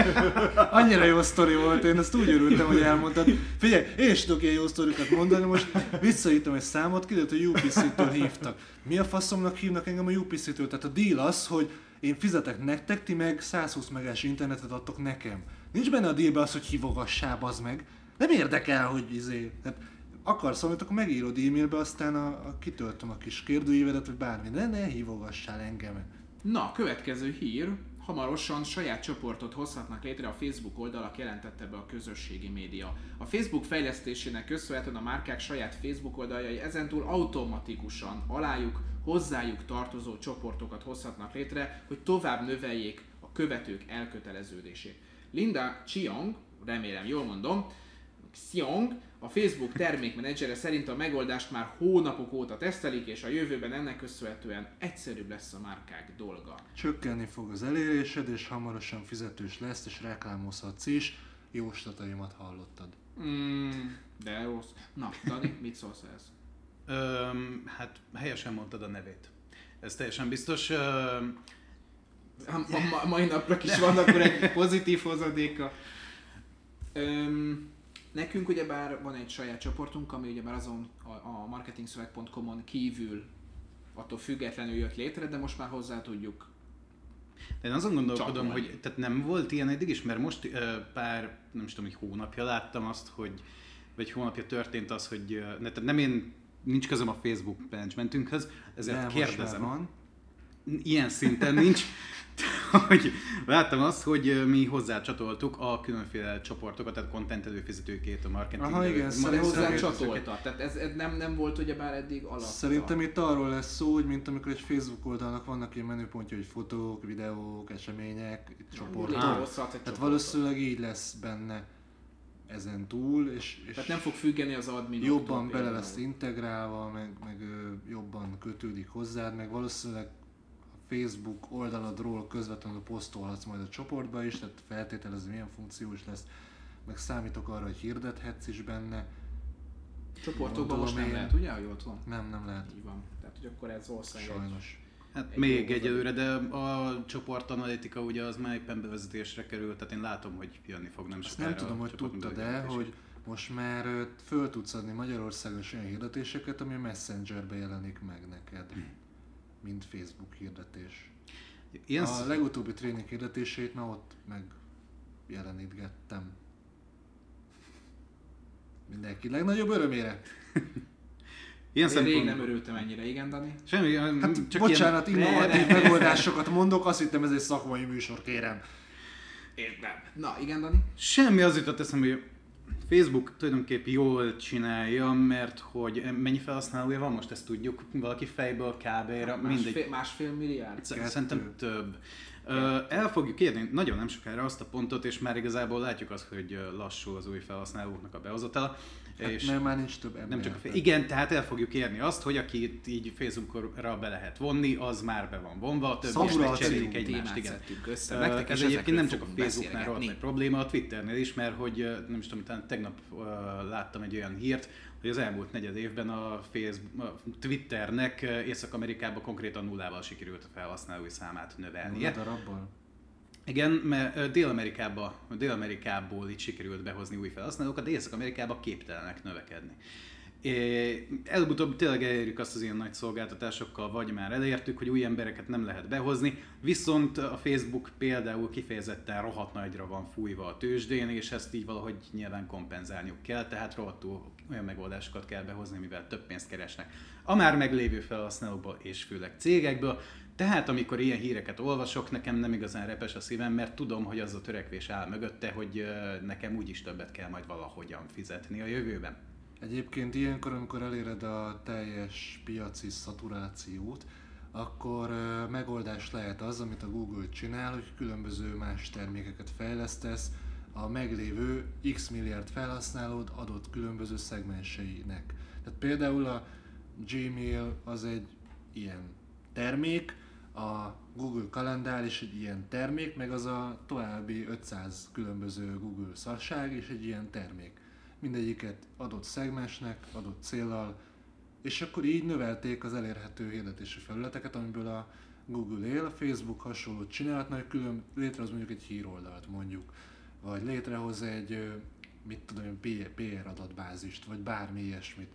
Annyira jó sztori volt, én ezt úgy örültem, hogy elmondtad. Figyelj, én is tudok ilyen jó sztorikat mondani, most visszaírtam egy számot, kiderült, hogy UPC-től hívtak. Mi a faszomnak hívnak engem a UPC-től? Tehát a deal az, hogy én fizetek nektek, ti meg 120 megás internetet adtok nekem. Nincs benne a dealbe az, hogy hívogassál, az meg. Nem érdekel, hogy izé. Tehát akarsz valamit, akkor megírod e-mailbe, aztán a, a, kitöltöm a kis kérdőívedet, vagy bármi. De ne hívogassál engem. Na, következő hír. Hamarosan saját csoportot hozhatnak létre a Facebook oldalak, jelentette be a közösségi média. A Facebook fejlesztésének köszönhetően a márkák saját Facebook oldaljai ezentúl automatikusan alájuk, hozzájuk tartozó csoportokat hozhatnak létre, hogy tovább növeljék a követők elköteleződését. Linda Chiong, remélem jól mondom, Xiong, a Facebook termékmenedzsere szerint a megoldást már hónapok óta tesztelik, és a jövőben ennek köszönhetően egyszerűbb lesz a márkák dolga. Csökkenni fog az elérésed, és hamarosan fizetős lesz, és reklámozhatsz is. Jóslataimat hallottad. Mm, de rossz. Na, Dani, mit szólsz ez? Öm, hát helyesen mondtad a nevét. Ez teljesen biztos. Öm, A, a, ma- mai napra is van akkor egy pozitív hozadéka. Öm, nekünk ugyebár van egy saját csoportunk, ami ugyebár azon a, a marketingszöveg.com-on kívül attól függetlenül jött létre, de most már hozzá tudjuk. De én azon gondolkodom, Csatolni. hogy tehát nem volt ilyen eddig is, mert most ö, pár, nem is tudom, hogy hónapja láttam azt, hogy, vagy hónapja történt az, hogy ö, ne, tehát nem én, nincs közöm a Facebook managementünkhöz, ezért De most kérdezem. már van. Ilyen szinten nincs, hogy láttam azt, hogy mi hozzácsatoltuk a különféle csoportokat, tehát content előfizetőkét, a marketing Aha, igen, De Szerintem- hozzá Szerintem- csatolta. Tehát ez, ez nem, nem volt ugyebár eddig alatta. Szerintem itt arról lesz szó, hogy mint amikor egy Facebook oldalnak vannak ilyen menüpontja, hogy fotók, videók, események, csoportok. Egy Tehát valószínűleg így lesz benne ezen túl, és, és Tehát nem fog függeni az admin. jobban bele lesz integrálva, meg, meg jobban kötődik hozzád, meg valószínűleg Facebook oldaladról közvetlenül posztolhatsz majd a csoportba is, tehát feltételezem milyen funkciós lesz, meg számítok arra, hogy hirdethetsz is benne. Csoportokban most nem én. lehet, ugye, jól tudom? Nem, nem lehet. Így van. Tehát, hogy akkor ez valószínűleg egy- Sajnos. Hát egy még egyelőre, de a csoportanalitika ugye az már éppen bevezetésre került, tehát én látom, hogy jönni fog nem sokára. nem tudom, hogy tudtad de hogy most már föl tudsz adni Magyarországon olyan hirdetéseket, ami a Messengerbe jelenik meg neked, hmm. Mint Facebook hirdetés. Ilyen a sz... legutóbbi tréning hirdetését már ott megjelenítgettem. Mindenki legnagyobb örömére. Ilyen Én rég nem örültem ennyire, igen, Dani? Semmi, hát csak bocsánat, ilyen... innovatív megoldásokat mondok, azt hittem ez egy szakmai műsor, kérem. Értem. Na, igen, Dani? Semmi az jutott eszembe, hogy Facebook tulajdonképpen jól csinálja, mert hogy mennyi felhasználója van most, ezt tudjuk valaki fejből kb. Hát mindegy. Másfél milliárd? Szerintem több. El fogjuk érni nagyon nem sokára azt a pontot, és már igazából látjuk azt, hogy lassú az új felhasználóknak a behozatala, Hát és mert már nincs több ember. Nem csak a fél. Igen, tehát el fogjuk érni azt, hogy akit így Facebookra be lehet vonni, az már be van vonva, több is megcserélik egymást. Igen. Össze. Nektek ez egyébként nem csak a Facebooknál rohadt egy probléma, a Twitternél is, mert hogy nem is tudom, talán tegnap uh, láttam egy olyan hírt, hogy az elmúlt negyed évben a, Facebook, a Twitternek Észak-Amerikában konkrétan nullával sikerült a felhasználói számát növelnie. Nulla darabból? Igen, mert Dél-Amerikába, Dél-Amerikából itt sikerült behozni új felhasználókat, de Észak-Amerikába képtelenek növekedni. Előbb-utóbb tényleg elérjük azt az ilyen nagy szolgáltatásokkal, vagy már elértük, hogy új embereket nem lehet behozni, viszont a Facebook például kifejezetten rohadt nagyra van fújva a tőzsdén, és ezt így valahogy nyilván kompenzálniuk kell, tehát rohadtul olyan megoldásokat kell behozni, mivel több pénzt keresnek. A már meglévő felhasználókból és főleg cégekből, tehát amikor ilyen híreket olvasok, nekem nem igazán repes a szívem, mert tudom, hogy az a törekvés áll mögötte, hogy nekem úgyis többet kell majd valahogyan fizetni a jövőben. Egyébként ilyenkor, amikor eléred a teljes piaci szaturációt, akkor megoldás lehet az, amit a Google csinál, hogy különböző más termékeket fejlesztesz a meglévő x milliárd felhasználód adott különböző szegmenseinek. Tehát például a Gmail az egy ilyen termék, a Google kalendár is egy ilyen termék, meg az a további 500 különböző Google szarság és egy ilyen termék. Mindegyiket adott szegmensnek, adott célral, és akkor így növelték az elérhető hirdetési felületeket, amiből a Google él, a Facebook hasonlót csinálhatna, hogy külön létrehoz mondjuk egy híroldalt mondjuk, vagy létrehoz egy, mit tudom PR adatbázist, vagy bármi ilyesmit.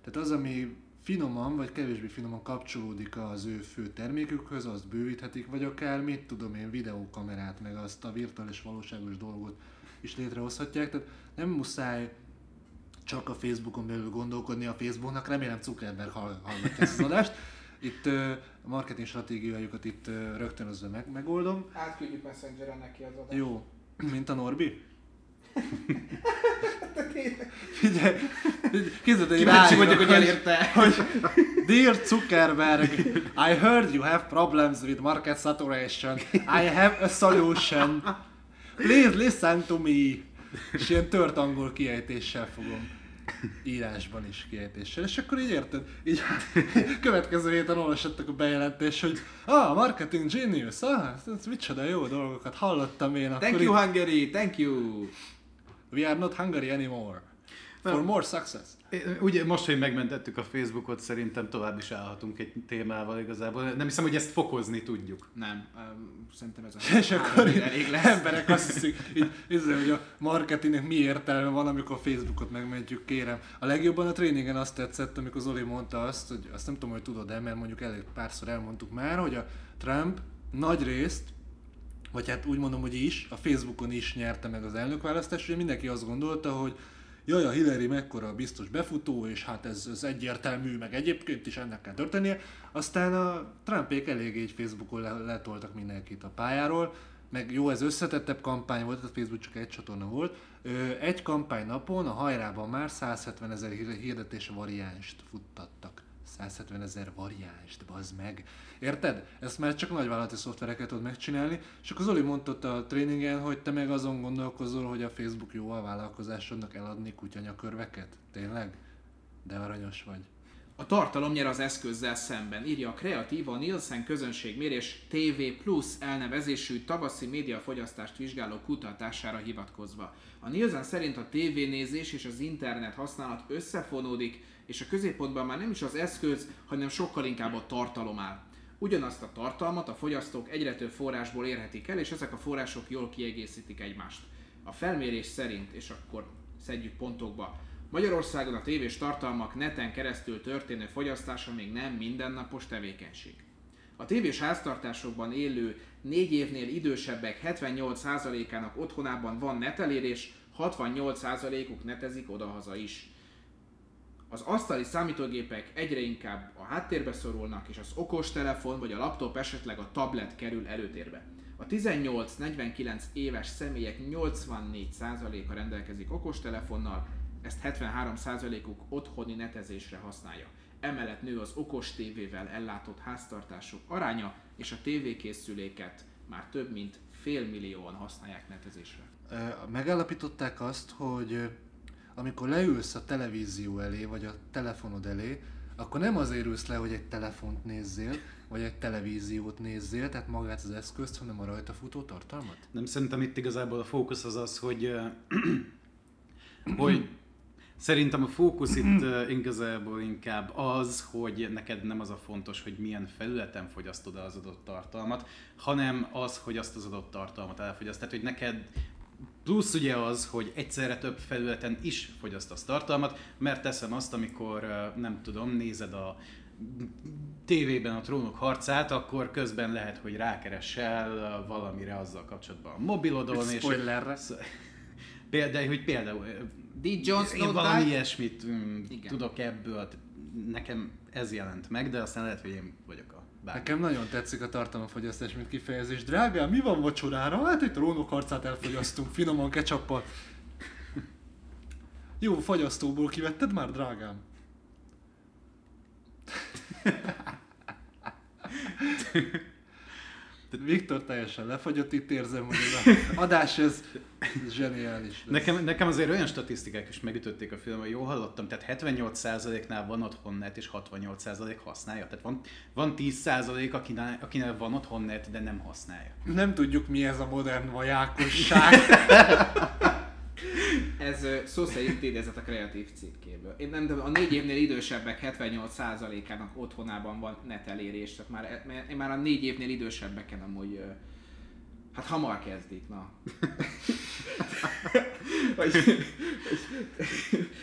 Tehát az, ami finoman vagy kevésbé finoman kapcsolódik az ő fő termékükhöz, azt bővíthetik, vagy akár mit tudom én, videókamerát, meg azt a virtuális valóságos dolgot is létrehozhatják. Tehát nem muszáj csak a Facebookon belül gondolkodni a Facebooknak, remélem Zuckerberg hallgatja ezt az adást. Itt a marketing stratégiájukat itt rögtönözve meg, megoldom. Átküldjük Messengeren neki az adást. Jó, mint a Norbi? Figyelj, képzeld, hogy Kíváncsi vagyok, hogy elérte. Hogy, Dear Zuckerberg, I heard you have problems with market saturation. I have a solution. Please listen to me. És ilyen tört angol kiejtéssel fogom írásban is kiejtéssel. És akkor így érted, így következő héten olvasottak a bejelentés, hogy ah, marketing genius, ah, ez micsoda jó dolgokat hallottam én. Thank you így... Hungary, thank you. We are not Hungary anymore. For more success. Ugye most, hogy megmentettük a Facebookot, szerintem tovább is állhatunk egy témával igazából. Nem hiszem, hogy ezt fokozni tudjuk. Nem, szerintem ez a És akkor elég lesz. emberek azt hiszik, így, így, hogy a marketingnek mi értelme van, amikor Facebookot megmentjük, kérem. A legjobban a tréningen azt tetszett, amikor Zoli mondta azt, hogy azt nem tudom, hogy tudod-e, mert mondjuk elég párszor elmondtuk már, hogy a Trump nagy részt vagy hát úgy mondom, hogy is, a Facebookon is nyerte meg az elnökválasztást, ugye mindenki azt gondolta, hogy jaj, a Hillary mekkora biztos befutó, és hát ez, ez egyértelmű, meg egyébként is ennek kell történnie. Aztán a Trumpék elég egy Facebookon le, letoltak mindenkit a pályáról, meg jó, ez összetettebb kampány volt, a Facebook csak egy csatorna volt. Egy kampány napon a hajrában már 170 ezer hirdetés variánst futtattak. 170 ezer variánst, bazd meg. Érted? Ezt már csak nagyvállalati szoftvereket tud megcsinálni, és akkor Zoli mondta a tréningen, hogy te meg azon gondolkozol, hogy a Facebook jó a vállalkozásodnak eladni kutyanyakörveket. Tényleg? De aranyos vagy. A tartalom nyer az eszközzel szemben, írja a kreatív a Nielsen közönségmérés TV Plus elnevezésű tavaszi médiafogyasztást vizsgáló kutatására hivatkozva. A Nielsen szerint a tévénézés és az internet használat összefonódik, és a középpontban már nem is az eszköz, hanem sokkal inkább a tartalom áll. Ugyanazt a tartalmat a fogyasztók egyre több forrásból érhetik el, és ezek a források jól kiegészítik egymást. A felmérés szerint, és akkor szedjük pontokba, Magyarországon a tévés tartalmak neten keresztül történő fogyasztása még nem mindennapos tevékenység. A tévés háztartásokban élő 4 évnél idősebbek 78%-ának otthonában van netelérés, 68%-uk netezik odahaza is. Az asztali számítógépek egyre inkább a háttérbe szorulnak, és az okostelefon vagy a laptop, esetleg a tablet kerül előtérbe. A 18-49 éves személyek 84%-a rendelkezik okostelefonnal, ezt 73%-uk otthoni netezésre használja. Emellett nő az okos tévével ellátott háztartások aránya, és a tévékészüléket már több mint fél millióan használják netezésre. Megállapították azt, hogy amikor leülsz a televízió elé, vagy a telefonod elé, akkor nem azért ülsz le, hogy egy telefont nézzél, vagy egy televíziót nézzél, tehát magát az eszközt, hanem a rajta futó tartalmat? Nem, szerintem itt igazából a fókusz az az, hogy, hogy Szerintem a fókusz itt uh, igazából inkább az, hogy neked nem az a fontos, hogy milyen felületen fogyasztod az adott tartalmat, hanem az, hogy azt az adott tartalmat elfogyaszt. Tehát, hogy neked Plusz ugye az, hogy egyszerre több felületen is fogyasztasz tartalmat, mert teszem azt, amikor nem tudom, nézed a tévében a trónok harcát, akkor közben lehet, hogy rákeressel valamire azzal kapcsolatban a mobilodon. És spoilerre. Például, hogy például Did Jon Snow Én valami die? ilyesmit mm, tudok ebből, nekem ez jelent meg, de aztán lehet, hogy én vagyok bármi. Nekem nagyon tetszik a tartalomfogyasztás, mint kifejezés. Drágám, mi van vacsorára? Hát egy trónok harcát elfogyasztunk, finoman ketchuppal. Jó, fagyasztóból kivetted már, drágám? Viktor teljesen lefagyott, itt érzem, hogy ez a adás ez, ez zseniális. Nekem, nekem azért olyan statisztikák is megütötték a filmet, jól hallottam, tehát 78%-nál van otthon net, és 68% használja. Tehát van, van 10% akinél, akinél van otthon net, de nem használja. Nem tudjuk mi ez a modern vajákosság. Ez szó szerint idézett a kreatív cikkéből. Én nem tudom, a négy évnél idősebbek 78%-ának otthonában van net elérés, tehát már, én már a négy évnél idősebbeken amúgy Hát hamar kezdik, na. vagy,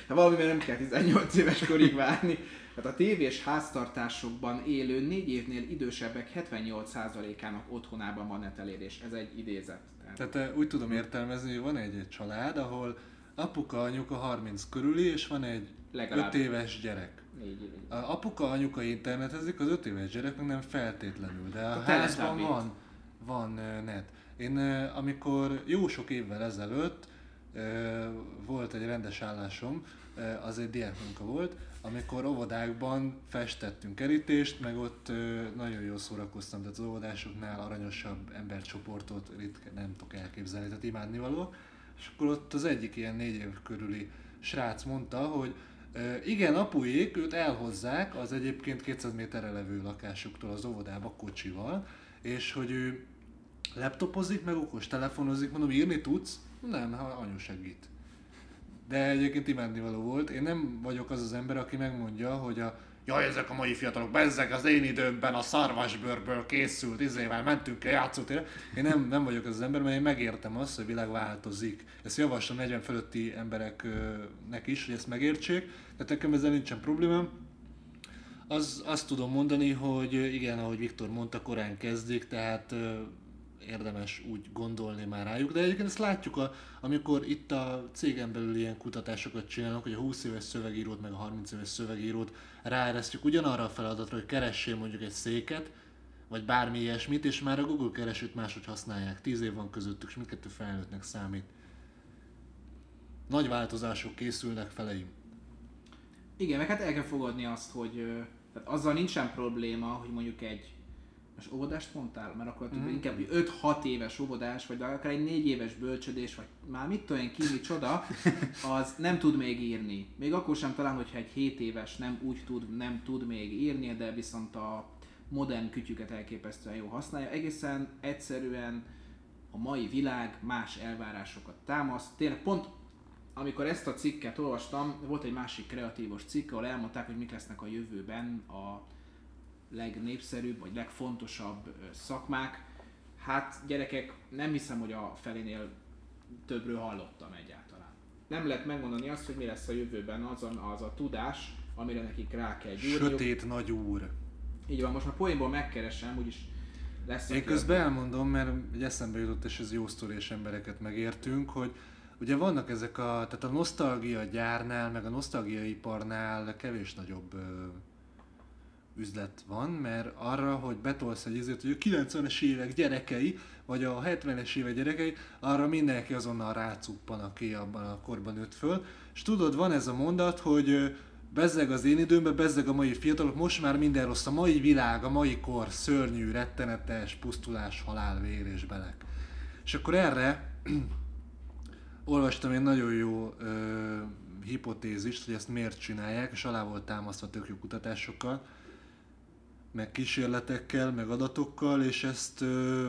hát valamivel nem kell 18 éves korig várni. Hát a tévés háztartásokban élő négy évnél idősebbek 78%-ának otthonában van netelérés. Ez egy idézet. Tehát, Tehát úgy tudom értelmezni, hogy van egy, egy család, ahol apuka, anyuka 30 körüli, és van egy Legalább 5 éves gyerek. A apuka, anyuka internetezik, az 5 éves gyerek meg nem feltétlenül, de a, a házban van, van net. Én amikor jó sok évvel ezelőtt volt egy rendes állásom, az egy diákmunka volt, amikor óvodákban festettünk kerítést, meg ott nagyon jól szórakoztam, tehát az óvodásoknál aranyosabb embercsoportot ritka, nem tudok elképzelni, tehát imádni való. És akkor ott az egyik ilyen négy év körüli srác mondta, hogy igen, apuék őt elhozzák az egyébként 200 méterre levő lakásuktól az óvodába kocsival, és hogy ő laptopozik, meg okos telefonozik, mondom, írni tudsz? Nem, ha anyu segít. De egyébként imádni való volt. Én nem vagyok az az ember, aki megmondja, hogy a Jaj, ezek a mai fiatalok, bezzeg az én időmben a szarvasbőrből készült izével mentünk el játszótérre. Én nem, nem vagyok az az ember, mert én megértem azt, hogy a világ változik. Ezt javaslom 40 fölötti embereknek is, hogy ezt megértsék. Tehát nekem ezzel nincsen problémám. Az, azt tudom mondani, hogy igen, ahogy Viktor mondta, korán kezdik, tehát érdemes úgy gondolni már rájuk, de egyébként ezt látjuk, a, amikor itt a cégen belül ilyen kutatásokat csinálnak, hogy a 20 éves szövegírót meg a 30 éves szövegírót ráeresztjük ugyanarra a feladatra, hogy keressél mondjuk egy széket, vagy bármi ilyesmit, és már a Google keresőt máshogy használják. 10 év van közöttük, és mindkettő felnőttnek számít. Nagy változások készülnek feleim. Igen, meg hát el kell fogadni azt, hogy tehát azzal nincsen probléma, hogy mondjuk egy most óvodást mondtál? Mert akkor mm. inkább 5-6 éves óvodás, vagy akár egy 4 éves bölcsödés, vagy már mit tudom én ki, csoda, az nem tud még írni. Még akkor sem talán, hogyha egy 7 éves nem úgy tud, nem tud még írni, de viszont a modern kütyüket elképesztően jó használja. Egészen egyszerűen a mai világ más elvárásokat támaszt. Tényleg pont amikor ezt a cikket olvastam, volt egy másik kreatívos cikk, ahol elmondták, hogy mik lesznek a jövőben a legnépszerűbb, vagy legfontosabb szakmák. Hát gyerekek, nem hiszem, hogy a felénél többről hallottam egyáltalán. Nem lehet megmondani azt, hogy mi lesz a jövőben az a, az a tudás, amire nekik rá kell gyúrniuk. Sötét nagy úr. Így van, most már poénból megkeresem, úgyis lesz. Én közben elmondom, mert egy eszembe jutott, és ez jó sztori, és embereket megértünk, hogy ugye vannak ezek a, tehát a nosztalgia gyárnál, meg a nosztalgia iparnál kevés nagyobb üzlet van, mert arra, hogy betolsz egy izét, hogy a 90-es évek gyerekei, vagy a 70-es évek gyerekei, arra mindenki azonnal rácuppan, aki abban a korban nőtt föl. És tudod, van ez a mondat, hogy bezzeg az én időmben, bezzeg a mai fiatalok, most már minden rossz, a mai világ, a mai kor szörnyű, rettenetes, pusztulás, halál, vér és belek. És akkor erre olvastam egy nagyon jó ö, hipotézist, hogy ezt miért csinálják, és alá volt támasztva tök jó kutatásokkal, meg kísérletekkel, meg adatokkal, és ezt ö,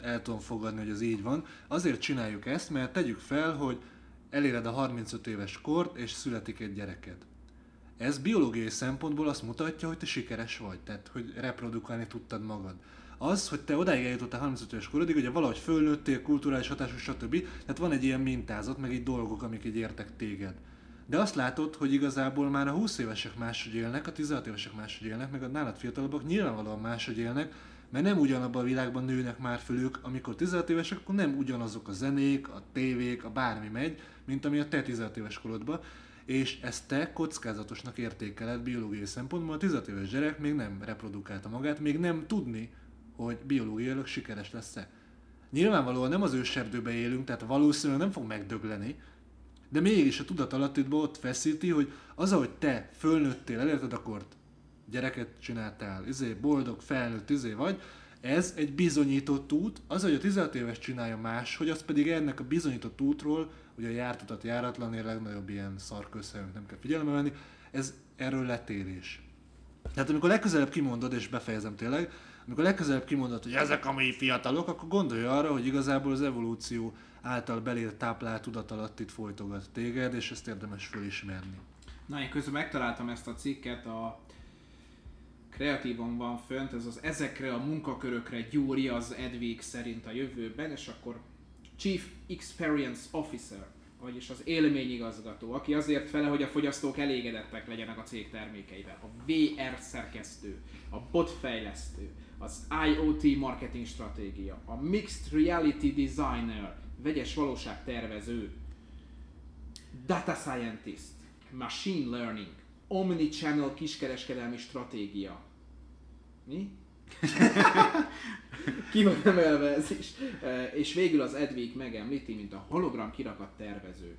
el tudom fogadni, hogy ez így van. Azért csináljuk ezt, mert tegyük fel, hogy eléred a 35 éves kort, és születik egy gyereked. Ez biológiai szempontból azt mutatja, hogy te sikeres vagy, tehát hogy reprodukálni tudtad magad. Az, hogy te odáig eljutottál 35 éves korodig, ugye valahogy fölnőttél, kulturális hatású, stb. Tehát van egy ilyen mintázat, meg egy dolgok, amik így értek téged. De azt látod, hogy igazából már a 20 évesek máshogy élnek, a 16 évesek máshogy élnek, meg a nálad fiatalabbak nyilvánvalóan máshogy élnek, mert nem ugyanabban a világban nőnek már föl ők, amikor 16 évesek, akkor nem ugyanazok a zenék, a tévék, a bármi megy, mint ami a te 16 éves korodban, és ezt te kockázatosnak értékeled biológiai szempontból, a 16 éves gyerek még nem reprodukálta magát, még nem tudni, hogy biológiailag sikeres lesz-e. Nyilvánvalóan nem az őserdőbe élünk, tehát valószínűleg nem fog megdögleni, de mégis a tudatalattidban ott feszíti, hogy az, ahogy te fölnőttél, elérted a kort, gyereket csináltál, izé, boldog, felnőtt, izé vagy, ez egy bizonyított út, az, hogy a 16 éves csinálja más, hogy az pedig ennek a bizonyított útról, ugye a jártutat járatlan, a legnagyobb ilyen szarkőszerűen nem kell figyelembe venni, ez erről letérés. Tehát amikor legközelebb kimondod, és befejezem tényleg, amikor legközelebb kimondod, hogy ezek a mi fiatalok, akkor gondolj arra, hogy igazából az evolúció által belér táplált tudat itt folytogat téged, és ezt érdemes fölismerni. Na, én közben megtaláltam ezt a cikket, a kreatívon van fönt, ez az ezekre a munkakörökre gyúri az Edvig szerint a jövőben, és akkor Chief Experience Officer, vagyis az élményigazgató, aki azért fele, hogy a fogyasztók elégedettek legyenek a cég termékeivel, a VR szerkesztő, a bot fejlesztő, az IoT marketing stratégia, a Mixed Reality Designer, vegyes valóság tervező, Data Scientist, Machine Learning, Omnichannel kiskereskedelmi stratégia. Mi? Ki van emelve ez is. E, és végül az Edvig megemlíti, mint a hologram kirakat tervező.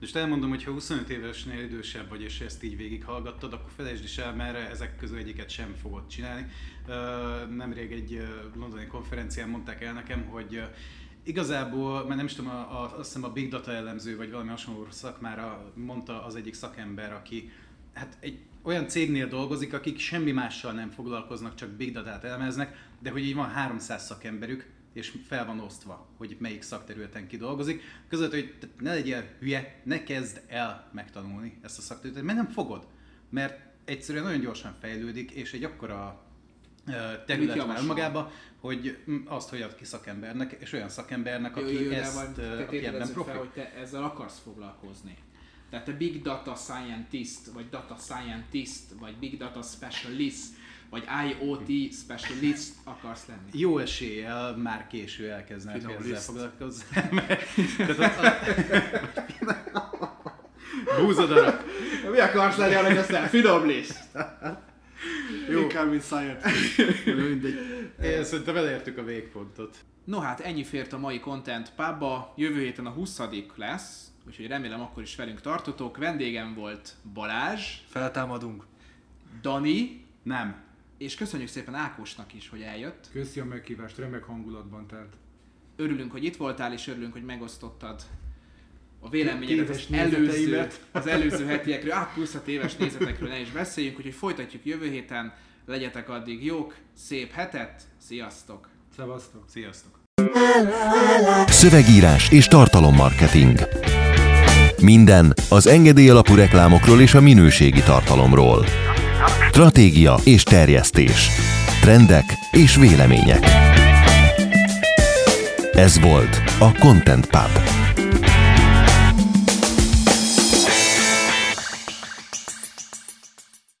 Most elmondom, hogy ha 25 évesnél idősebb vagy, és ezt így végighallgattad, akkor felejtsd is el, mert ezek közül egyiket sem fogod csinálni. Nemrég egy londoni konferencián mondták el nekem, hogy igazából, mert nem is tudom, a, a, azt hiszem a big data elemző, vagy valami hasonló szakmára mondta az egyik szakember, aki hát egy olyan cégnél dolgozik, akik semmi mással nem foglalkoznak, csak big data-t elemeznek, de hogy így van 300 szakemberük, és fel van osztva, hogy melyik szakterületen ki dolgozik. Között, hogy ne legyél hülye, ne kezd el megtanulni ezt a szakterületet, mert nem fogod. Mert egyszerűen nagyon gyorsan fejlődik, és egy akkora terület van magába, hogy azt hogy ad ki szakembernek, és olyan szakembernek, aki jó, jó, ezt, te aki ebben profi. Fel, hogy te ezzel akarsz foglalkozni. Tehát te Big Data Scientist, vagy Data Scientist, vagy Big Data Specialist, vagy IoT Specialist akarsz lenni. Jó eséllyel már késő elkezdeni ezzel foglalkozni. Búzadarab. Mi akarsz lenni, arra ezt Finom list. Jó. Inkább, mint scientist. Én szerintem elértük a végpontot. No hát ennyi fért a mai Content Pubba. Jövő héten a 20 lesz, úgyhogy remélem akkor is velünk tartotok. Vendégem volt Balázs. Feltámadunk. Dani. Nem. És köszönjük szépen Ákosnak is, hogy eljött. Köszi a meghívást, remek hangulatban telt. Örülünk, hogy itt voltál, és örülünk, hogy megosztottad a véleményedet az előző, az előző hetiekről, át plusz a téves nézetekről ne is beszéljünk, úgyhogy folytatjuk jövő héten. Legyetek addig jók, szép hetet, sziasztok! Szevasztok! Sziasztok! Szövegírás és tartalommarketing. Minden az engedély alapú reklámokról és a minőségi tartalomról. stratégia és terjesztés, trendek és vélemények. Ez volt a Content Pub.